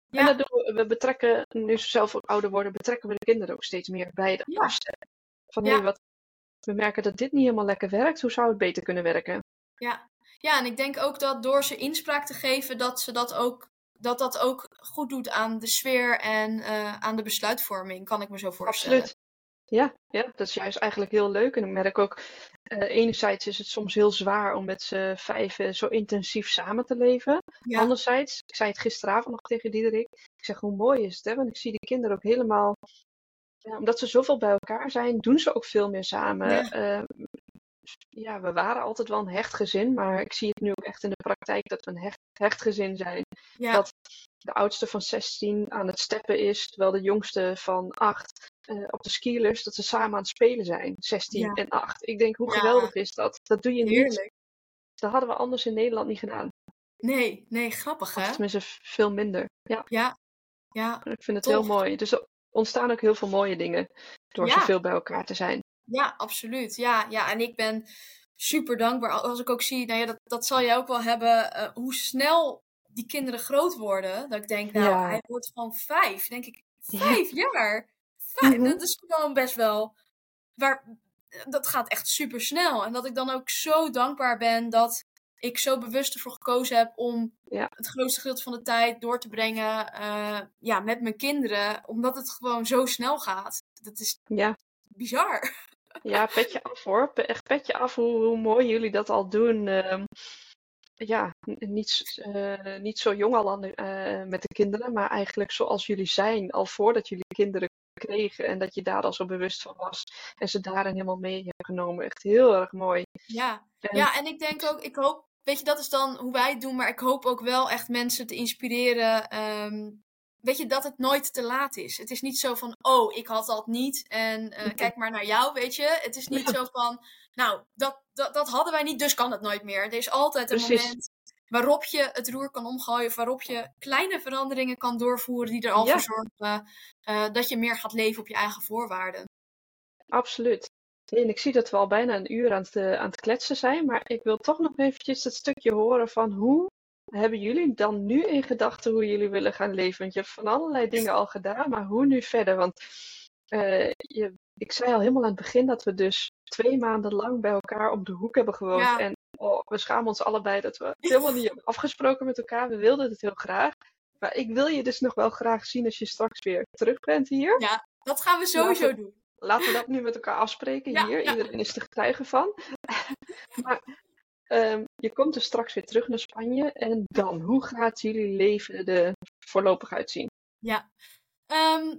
En dat doen we. We betrekken, nu ze zelf ook ouder worden, betrekken we de kinderen ook steeds meer bij dat Ja. afstemmen. Van hé, wat. We merken dat dit niet helemaal lekker werkt. Hoe zou het beter kunnen werken? ja. ja, en ik denk ook dat door ze inspraak te geven, dat ze dat ook, dat dat ook goed doet aan de sfeer en eh, aan de besluitvorming, kan ik me zo voorstellen. Absoluut. Ja, ja, dat is juist eigenlijk heel leuk. En ik merk ook, eh, enerzijds is het soms heel zwaar om met z'n vijven zo intensief samen te leven. Ja, Anderzijds, ik zei het gisteravond nog tegen Diederik, ik zeg hoe mooi is het, hè? Want ik zie die kinderen ook helemaal, ja, omdat ze zoveel bij elkaar zijn, doen ze ook veel meer samen. Ja. Eh, ja, we waren altijd wel een hecht gezin, maar ik zie het nu ook echt in de praktijk dat we een hecht, hecht gezin zijn. ja, dat de oudste van 16 aan het steppen is, terwijl de jongste van 8 eh, op de skilers, dat ze samen aan het spelen zijn, 16 Ja. en 8. Ik denk, hoe Ja. geweldig is dat? Dat doe je niet. heerlijk. Dat hadden we anders in Nederland niet gedaan. Nee, nee, grappig Of hè? tenminste v- veel minder. Ja, Ja, ja, ik vind het Tof. heel mooi. Dus er ontstaan ook heel veel mooie dingen door zoveel bij elkaar te zijn. Ja, absoluut. Ja, ja, en ik ben super dankbaar als ik ook zie, nou ja, dat, dat zal jij ook wel hebben, eh, hoe snel die kinderen groot worden. Dat ik denk, nou, Ja. hij wordt van vijf. denk ik, Ja. vijf jaar? Vijf, Mhm. dat is gewoon best wel, waar, dat gaat echt super snel. En dat ik dan ook zo dankbaar ben dat ik zo bewust ervoor gekozen heb om Ja. het grootste gedeelte van de tijd door te brengen eh, ja, met mijn kinderen. Omdat het gewoon zo snel gaat. Dat is Ja, bizar. Ja petje af hoor. Echt petje af hoe, hoe mooi jullie dat al doen. Ehm, ja, niet, eh, niet zo jong al aan de- eh, met de kinderen, maar eigenlijk zoals jullie zijn, al voordat jullie kinderen kregen en dat je daar al zo bewust van was en ze daarin helemaal mee hebt genomen. Echt heel erg mooi. Ja. En- ja, en ik denk ook, ik hoop, weet je, dat is dan hoe wij het doen, maar ik hoop ook wel echt mensen te inspireren. ehm, weet je, dat het nooit te laat is. Het is niet zo van, oh, ik had dat niet en eh, kijk maar naar jou, weet je. Het is niet zo van, nou, dat, dat, dat hadden wij niet, dus kan het nooit meer. Er is altijd een Precies. moment waarop je het roer kan omgooien, of waarop je kleine veranderingen kan doorvoeren die er al Ja. voor zorgen eh, dat je meer gaat leven op je eigen voorwaarden. Absoluut. En ik zie dat we al bijna een uur aan het, eh, aan het kletsen zijn, maar ik wil toch nog eventjes het stukje horen van hoe hebben jullie dan nu in gedachten hoe jullie willen gaan leven? Want je hebt van allerlei dingen al gedaan, maar hoe nu verder? Want eh, je, ik zei al helemaal aan het begin dat we dus twee maanden lang bij elkaar om de hoek hebben gewoond. Ja. En oh, we schamen ons allebei dat we het helemaal niet hebben afgesproken met elkaar. We wilden het heel graag. Maar ik wil je dus nog wel graag zien als je straks weer terug bent hier. Ja, dat gaan we sowieso Laten doen. Laten we dat nu met elkaar afspreken Ja, hier. ja. Iedereen is er getuige van. maar ehm, je komt dus straks weer terug naar Spanje. En dan, hoe gaat jullie leven er voorlopig uitzien? Ja. Ehm,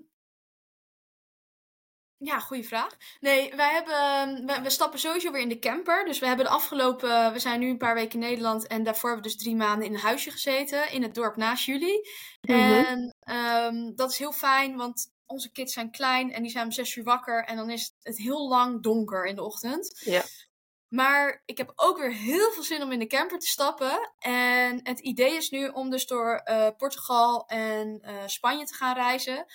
ja, goede vraag. Nee, wij hebben, we, we stappen sowieso weer in de camper. Dus we hebben de afgelopen, we zijn nu een paar weken in Nederland en daarvoor hebben we dus drie maanden in een huisje gezeten in het dorp naast jullie. Mhm. En ehm, dat is heel fijn, want onze kids zijn klein en die zijn om zes uur wakker. En dan is het heel lang donker in de ochtend. Ja. Maar ik heb ook weer heel veel zin om in de camper te stappen. En het idee is nu om dus door eh, Portugal en uh, Spanje te gaan reizen.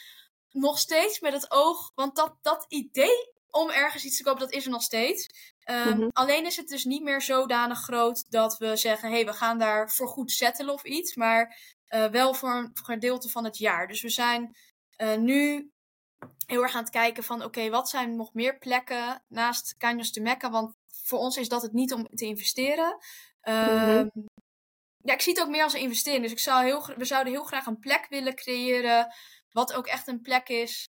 Nog steeds met het oog, want dat, dat idee om ergens iets te kopen, dat is er nog steeds. Um, mm -hmm. Alleen is het dus niet meer zodanig groot dat we zeggen: hé, hey, we gaan daar voor goed settelen of iets. Maar uh, wel voor een gedeelte van het jaar. Dus we zijn nu heel erg aan het kijken van: oké, okay, wat zijn nog meer plekken naast Caños de Mecca? Want voor ons is dat het niet om te investeren. Mm -hmm. Ja, ik zie het ook meer als een investering. Dus ik zou heel, we zouden heel graag een plek willen creëren. Wat ook echt een plek is.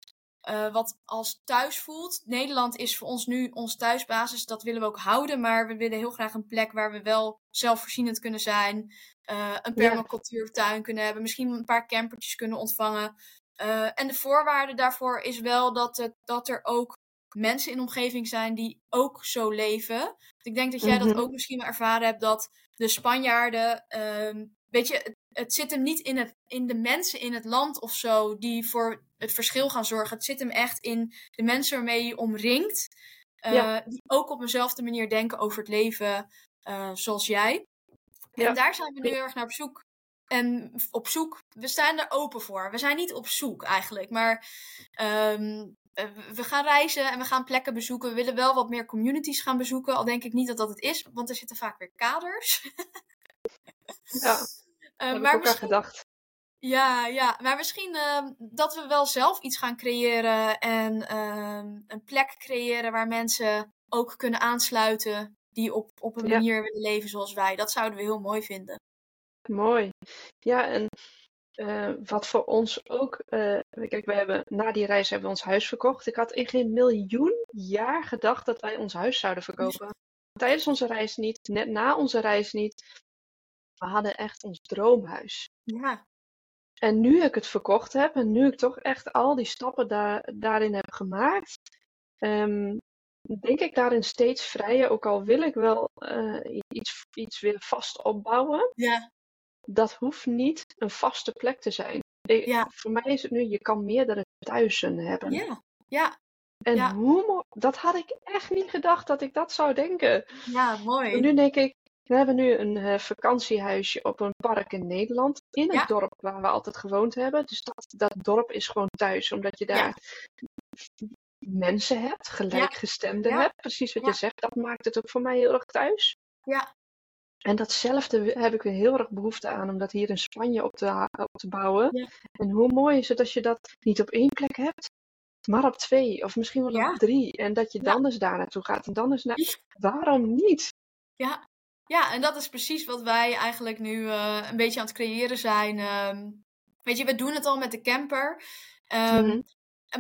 Uh, wat als thuis voelt. Nederland is voor ons nu ons thuisbasis. Dat willen we ook houden. Maar we willen heel graag een plek waar we wel zelfvoorzienend kunnen zijn. Uh, een permacultuurtuin kunnen hebben. Misschien een paar campertjes kunnen ontvangen. Uh, en de voorwaarde daarvoor is wel dat, het, dat er ook mensen in de omgeving zijn die ook zo leven. Ik denk dat jij mm -hmm. dat ook misschien wel ervaren hebt, dat de Spanjaarden, um, weet je, het, het, zit hem niet in, het, in de mensen in het land of zo die voor het verschil gaan zorgen. Het zit hem echt in de mensen waarmee je omringt, uh, ja. die ook op dezelfde manier denken over het leven uh, zoals jij. Ja. En daar zijn we nu heel erg naar op zoek. En op zoek, we staan er open voor. We zijn niet op zoek eigenlijk, maar um, we gaan reizen en we gaan plekken bezoeken. We willen wel wat meer communities gaan bezoeken. Al denk ik niet dat dat het is, want er zitten vaak weer kaders. ja, uh, heb maar ik ook aan gedacht. Ja, ja, maar misschien uh, dat we wel zelf iets gaan creëren en uh, een plek creëren waar mensen ook kunnen aansluiten die op, op een ja. manier willen leven zoals wij. Dat zouden we heel mooi vinden. Mooi. Ja, en uh, wat voor ons ook. Uh, kijk, we hebben na die reis hebben we ons huis verkocht. Ik had in geen miljoen jaar gedacht dat wij ons huis zouden verkopen. Tijdens onze reis niet, net na onze reis niet. We hadden echt ons droomhuis. Ja. En nu ik het verkocht heb en nu ik toch echt al die stappen daar, daarin heb gemaakt, um, denk ik daarin steeds vrijer. Ook al wil ik wel uh, iets, iets weer vast opbouwen. Ja dat hoeft niet een vaste plek te zijn. Ik, ja. Voor mij is het nu, je kan meerdere thuisen hebben. Ja, ja. En ja. hoe dat had ik echt niet gedacht dat ik dat zou denken. Ja, mooi. En nu denk ik, we hebben nu een uh, vakantiehuisje op een park in Nederland. In het ja. dorp waar we altijd gewoond hebben. Dus dat, dat dorp is gewoon thuis, omdat je daar mensen hebt, gelijkgestemden hebt. Precies wat je zegt, dat maakt het ook voor mij heel erg thuis. Ja, en datzelfde heb ik weer heel erg behoefte aan om dat hier in Spanje op te, op te bouwen. Ja. En hoe mooi is het als je dat niet op één plek hebt, maar op twee of misschien wel ja. op drie. En dat je dan ja. eens daar naartoe gaat en dan eens naar. Waarom niet? Ja. ja, en dat is precies wat wij eigenlijk nu uh, een beetje aan het creëren zijn. Um, weet je, we doen het al met de camper. Um, mm-hmm.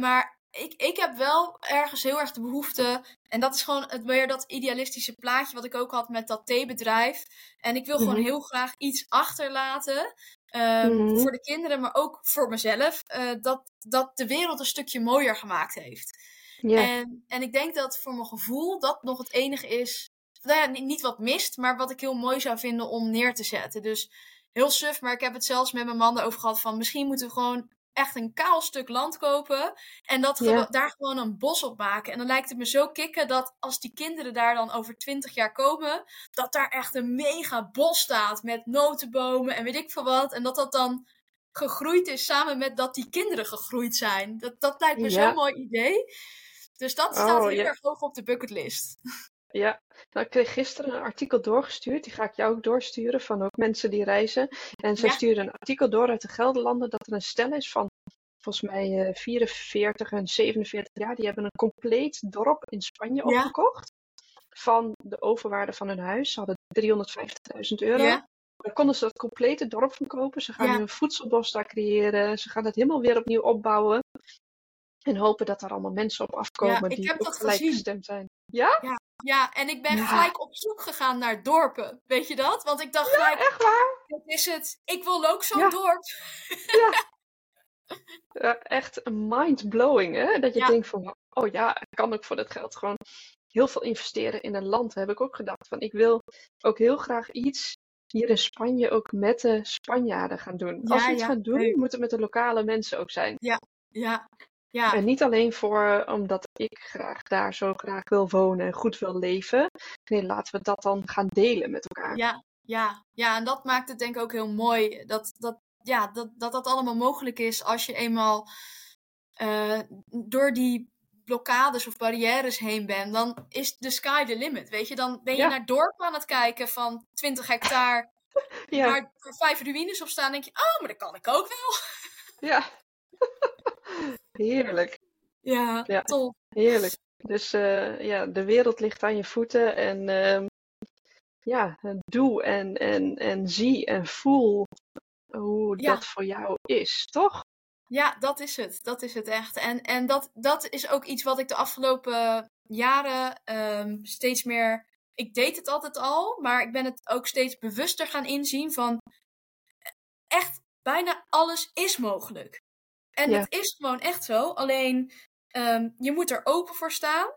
Maar ik, ik heb wel ergens heel erg de behoefte. En dat is gewoon het, weer dat idealistische plaatje wat ik ook had met dat theebedrijf. En ik wil gewoon heel graag iets achterlaten. Um, mm-hmm. Voor de kinderen, maar ook voor mezelf. Uh, dat, dat de wereld een stukje mooier gemaakt heeft. Yeah. En, en ik denk dat voor mijn gevoel dat nog het enige is. Nou ja, niet, niet wat mist, maar wat ik heel mooi zou vinden om neer te zetten. Dus heel suf, maar ik heb het zelfs met mijn man over gehad van misschien moeten we gewoon echt een kaal stuk land kopen. En dat Ja. daar gewoon een bos op maken. En dan lijkt het me zo kicken dat als die kinderen daar dan over twintig jaar komen, dat daar echt een mega bos staat met notenbomen en weet ik veel wat. En dat dat dan gegroeid is samen met dat die kinderen gegroeid zijn. Dat, dat lijkt me Ja. zo'n mooi idee. Dus dat staat Oh, heel ja. erg hoog op de bucketlist. Ja, nou, ik kreeg gisteren een artikel doorgestuurd. Die ga ik jou ook doorsturen van ook mensen die reizen. En zij Ja. stuurde een artikel door uit de Gelderlanden dat er een stel is van volgens mij eh 44 en 47 jaar. Die hebben een compleet dorp in Spanje Ja. opgekocht. Van de overwaarde van hun huis. Ze hadden 350.000 euro. Ja. Dan konden ze dat complete dorp van kopen. Ze gaan Ja. een voedselbos daar creëren. Ze gaan het helemaal weer opnieuw opbouwen. En hopen dat er allemaal mensen op afkomen Ja, ik die heb ook dat gelijkgestemd zijn. Ja? Ja, en ik ben Ja. gelijk op zoek gegaan naar dorpen. Weet je dat? Want ik dacht Ja, gelijk, echt waar? wat is het? Ik wil ook zo'n Ja. dorp. Ja, echt mind-blowing, hè? Dat je Ja. denkt van, oh ja, ik kan ook voor dat geld gewoon heel veel investeren in een land. Heb ik ook gedacht van, ik wil ook heel graag iets hier in Spanje ook met de Spanjaarden gaan doen. Als Ja, we iets ja, gaan doen, moet het met de lokale mensen ook zijn. Ja, Ja. En niet alleen voor omdat ik graag daar zo graag wil wonen en goed wil leven. Nee, laten we dat dan gaan delen met elkaar. Ja, ja, ja, en dat maakt het denk ik ook heel mooi. Dat dat, ja, dat, dat, dat allemaal mogelijk is als je eenmaal uh, door die blokkades of barrières heen bent. Dan is de sky the limit. Weet je, dan ben je Ja. naar dorp aan het kijken van 20 hectare. Ja, Waar er vijf ruïnes op staan, denk je, oh, maar dat kan ik ook wel. ja. Heerlijk, Ja, Ja. tof. heerlijk. Dus eh, ja, de wereld ligt aan je voeten en ehm, ja, doe en, en, en zie en voel hoe Ja. dat voor jou is, toch? Ja, dat is het. Dat is het echt. En, en dat, dat is ook iets wat ik de afgelopen jaren ehm, steeds meer. Ik deed het altijd al, maar ik ben het ook steeds bewuster gaan inzien van echt bijna alles is mogelijk. En Ja. het is gewoon echt zo. Alleen ehm, je moet er open voor staan.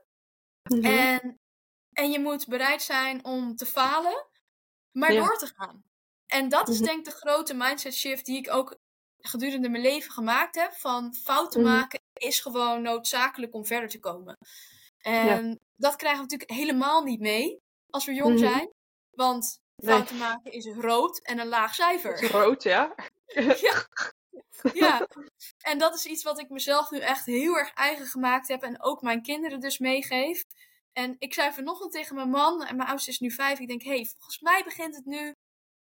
Mhm. En, en je moet bereid zijn om te falen, maar Ja. door te gaan. En dat is Mhm. denk ik de grote mindset shift die ik ook gedurende mijn leven gemaakt heb. Van fouten Mhm. maken is gewoon noodzakelijk om verder te komen. En dat krijgen we natuurlijk helemaal niet mee als we jong Mhm. zijn. Want Nee. fouten maken is rood en een laag cijfer. Rood, ja. Ja. ja, en dat is iets wat ik mezelf nu echt heel erg eigen gemaakt heb en ook mijn kinderen dus meegeef. En ik zei vanochtend tegen mijn man, en mijn oudste is nu vijf, ik denk, hé, hey, volgens mij begint het nu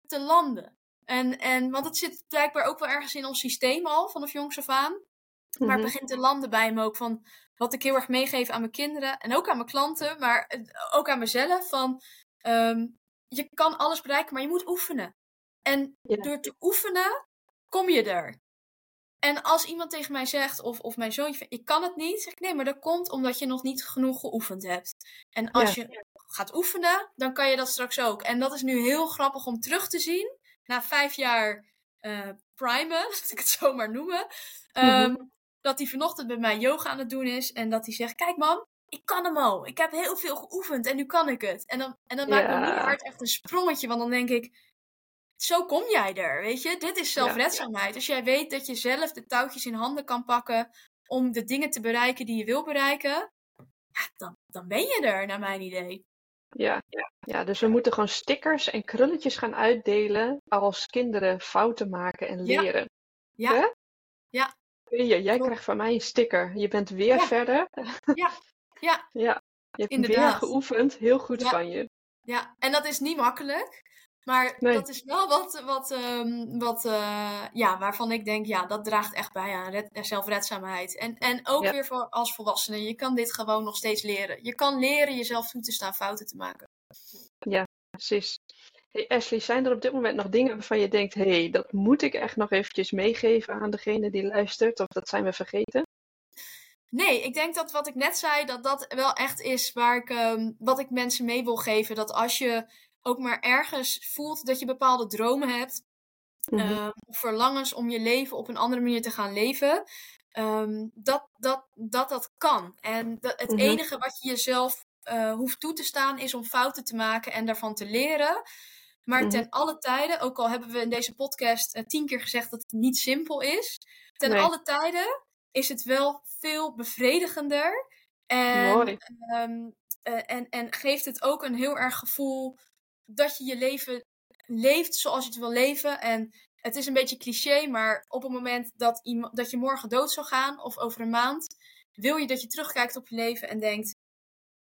te landen. En, en, want het zit blijkbaar ook wel ergens in ons systeem al, vanaf jongs af aan. Maar het Mhm. begint te landen bij me ook van wat ik heel erg meegeef aan mijn kinderen en ook aan mijn klanten, maar eh, ook aan mezelf. Van ehm, je kan alles bereiken, maar je moet oefenen. En Ja. door te oefenen kom je er. En als iemand tegen mij zegt, of, of mijn zoontje, ik kan het niet, zeg ik nee, maar dat komt omdat je nog niet genoeg geoefend hebt. En als je gaat oefenen, dan kan je dat straks ook. En dat is nu heel grappig om terug te zien, na vijf jaar eh primen, laat ik het zo maar noemen. Ehm, Dat hij vanochtend met mij yoga aan het doen is en dat hij zegt, kijk mam, ik kan hem al. Ik heb heel veel geoefend en nu kan ik het. En dan, en dan maakt Ja. mijn hart echt een sprongetje, want dan denk ik, zo kom jij er, weet je? Dit is zelfredzaamheid. Als jij weet dat je zelf de touwtjes in handen kan pakken om de dingen te bereiken die je wil bereiken, ja, dan, dan ben je er, naar mijn idee. Ja, ja, dus we moeten gewoon stickers en krulletjes gaan uitdelen als kinderen fouten maken en Ja. leren. Ja, Hè? Ja. Hier, jij Klopt. krijgt van mij een sticker. Je bent weer Ja. verder. ja, ja, Ja, je hebt weer Inderdaad. geoefend. Heel goed Ja. van je. ja. En dat is niet makkelijk. Maar Nee. dat is wel wat, wat, ehm, wat eh, ja, waarvan ik denk, ja, dat draagt echt bij aan red- zelfredzaamheid. En, en ook Ja. weer voor als volwassene, je kan dit gewoon nog steeds leren. Je kan leren jezelf toe te staan fouten te maken. Precies. Hey Ashley, zijn er op dit moment nog dingen waarvan je denkt, hé, hey, dat moet ik echt nog eventjes meegeven aan degene die luistert? Of dat zijn we vergeten? Nee, ik denk dat wat ik net zei, dat dat wel echt is waar ik, ehm, wat ik mensen mee wil geven. Dat als je ook maar ergens voelt dat je bepaalde dromen hebt, Mhm. ehm, of verlangens om je leven op een andere manier te gaan leven, ehm, dat, dat, dat dat kan. En dat, het Mhm. enige wat je jezelf eh, hoeft toe te staan is om fouten te maken en daarvan te leren. Maar Mhm. ten alle tijden, ook al hebben we in deze podcast eh, tien keer gezegd dat het niet simpel is, ten Nee. alle tijden is het wel veel bevredigender. En, Mooi. ehm, eh, en, en geeft het ook een heel erg gevoel dat je je leven leeft zoals je het wil leven. En het is een beetje cliché, maar op het moment dat, iemand, dat je morgen dood zou gaan of over een maand, wil je dat je terugkijkt op je leven en denkt: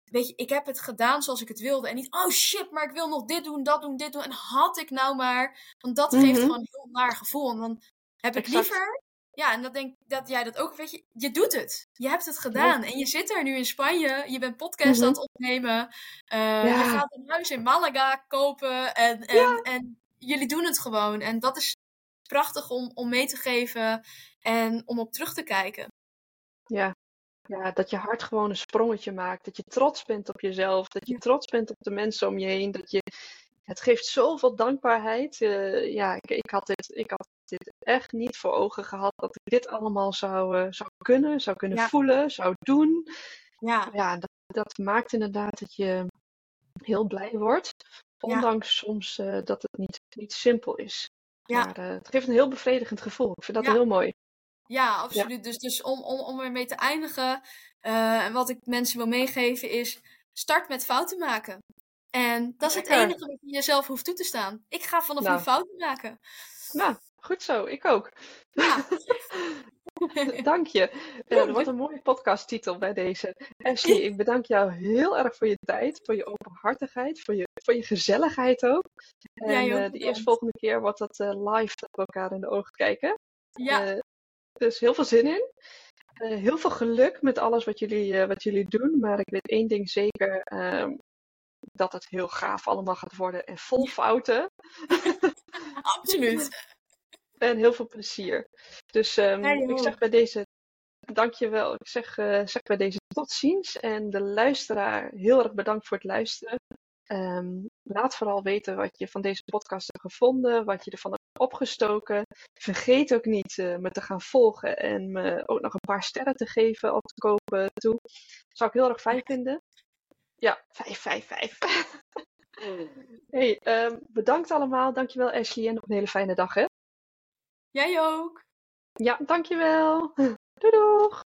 Weet je, ik heb het gedaan zoals ik het wilde. En niet, oh shit, maar ik wil nog dit doen, dat doen, dit doen. En had ik nou maar. Want dat geeft Mhm. gewoon een heel naar gevoel. En dan heb ik Exact. liever. Ja, en dat denk dat jij dat ook, weet je, je doet het. Je hebt het gedaan. En je zit er nu in Spanje. Je bent podcast Mhm. aan het opnemen. Eh, Ja. Je gaat een huis in Malaga kopen. En, en, en jullie doen het gewoon. En dat is prachtig om, om mee te geven. En om op terug te kijken. Ja. ja, dat je hart gewoon een sprongetje maakt. Dat je trots bent op jezelf. Dat je trots bent op de mensen om je heen. Dat je... Het geeft zoveel dankbaarheid. Eh, ja, ik, ik, had dit, ik had dit echt niet voor ogen gehad. Dat ik dit allemaal zou, eh, zou kunnen, zou kunnen Ja. voelen, zou doen. Ja, Ja, dat, dat maakt inderdaad dat je heel blij wordt. Ondanks soms eh, dat het niet, niet simpel is. Ja. Maar eh, het geeft een heel bevredigend gevoel. Ik vind dat Ja. heel mooi. Ja, absoluut. Dus, dus om, om, om ermee te eindigen, en wat ik mensen wil meegeven is, start met fouten maken. En dat is het enige wat je jezelf hoeft toe te staan. Ik ga vanaf nou. nu fouten maken. Nou, goed zo. Ik ook. Ja. dank je. Uh, wat een mooie podcasttitel bij deze. Ashley, ik bedank jou heel erg voor je tijd, voor je openhartigheid, voor je, voor je gezelligheid ook. En uh, de eerste volgende keer wordt dat uh, live dat we elkaar in de ogen kijken. Ja. dus heel veel zin in. heel veel geluk met alles wat jullie, wat jullie doen. Maar ik weet één ding zeker. Ehm, dat het heel gaaf allemaal gaat worden en vol fouten. Absoluut. En heel veel plezier. Dus um, ik zeg bij deze dankjewel. Ik zeg, uh, zeg bij deze tot ziens. En de luisteraar, heel erg bedankt voor het luisteren. Um, laat vooral weten wat je van deze podcast hebt gevonden, wat je ervan hebt opgestoken. Vergeet ook niet uh, me te gaan volgen en me ook nog een paar sterren te geven op te kopen toe. Dat zou ik heel erg fijn vinden. Ja, 555. hey, um, bedankt allemaal. Dankjewel Ashley en nog een hele fijne dag hè. Jij ook. Ja, dankjewel. Doei doeg.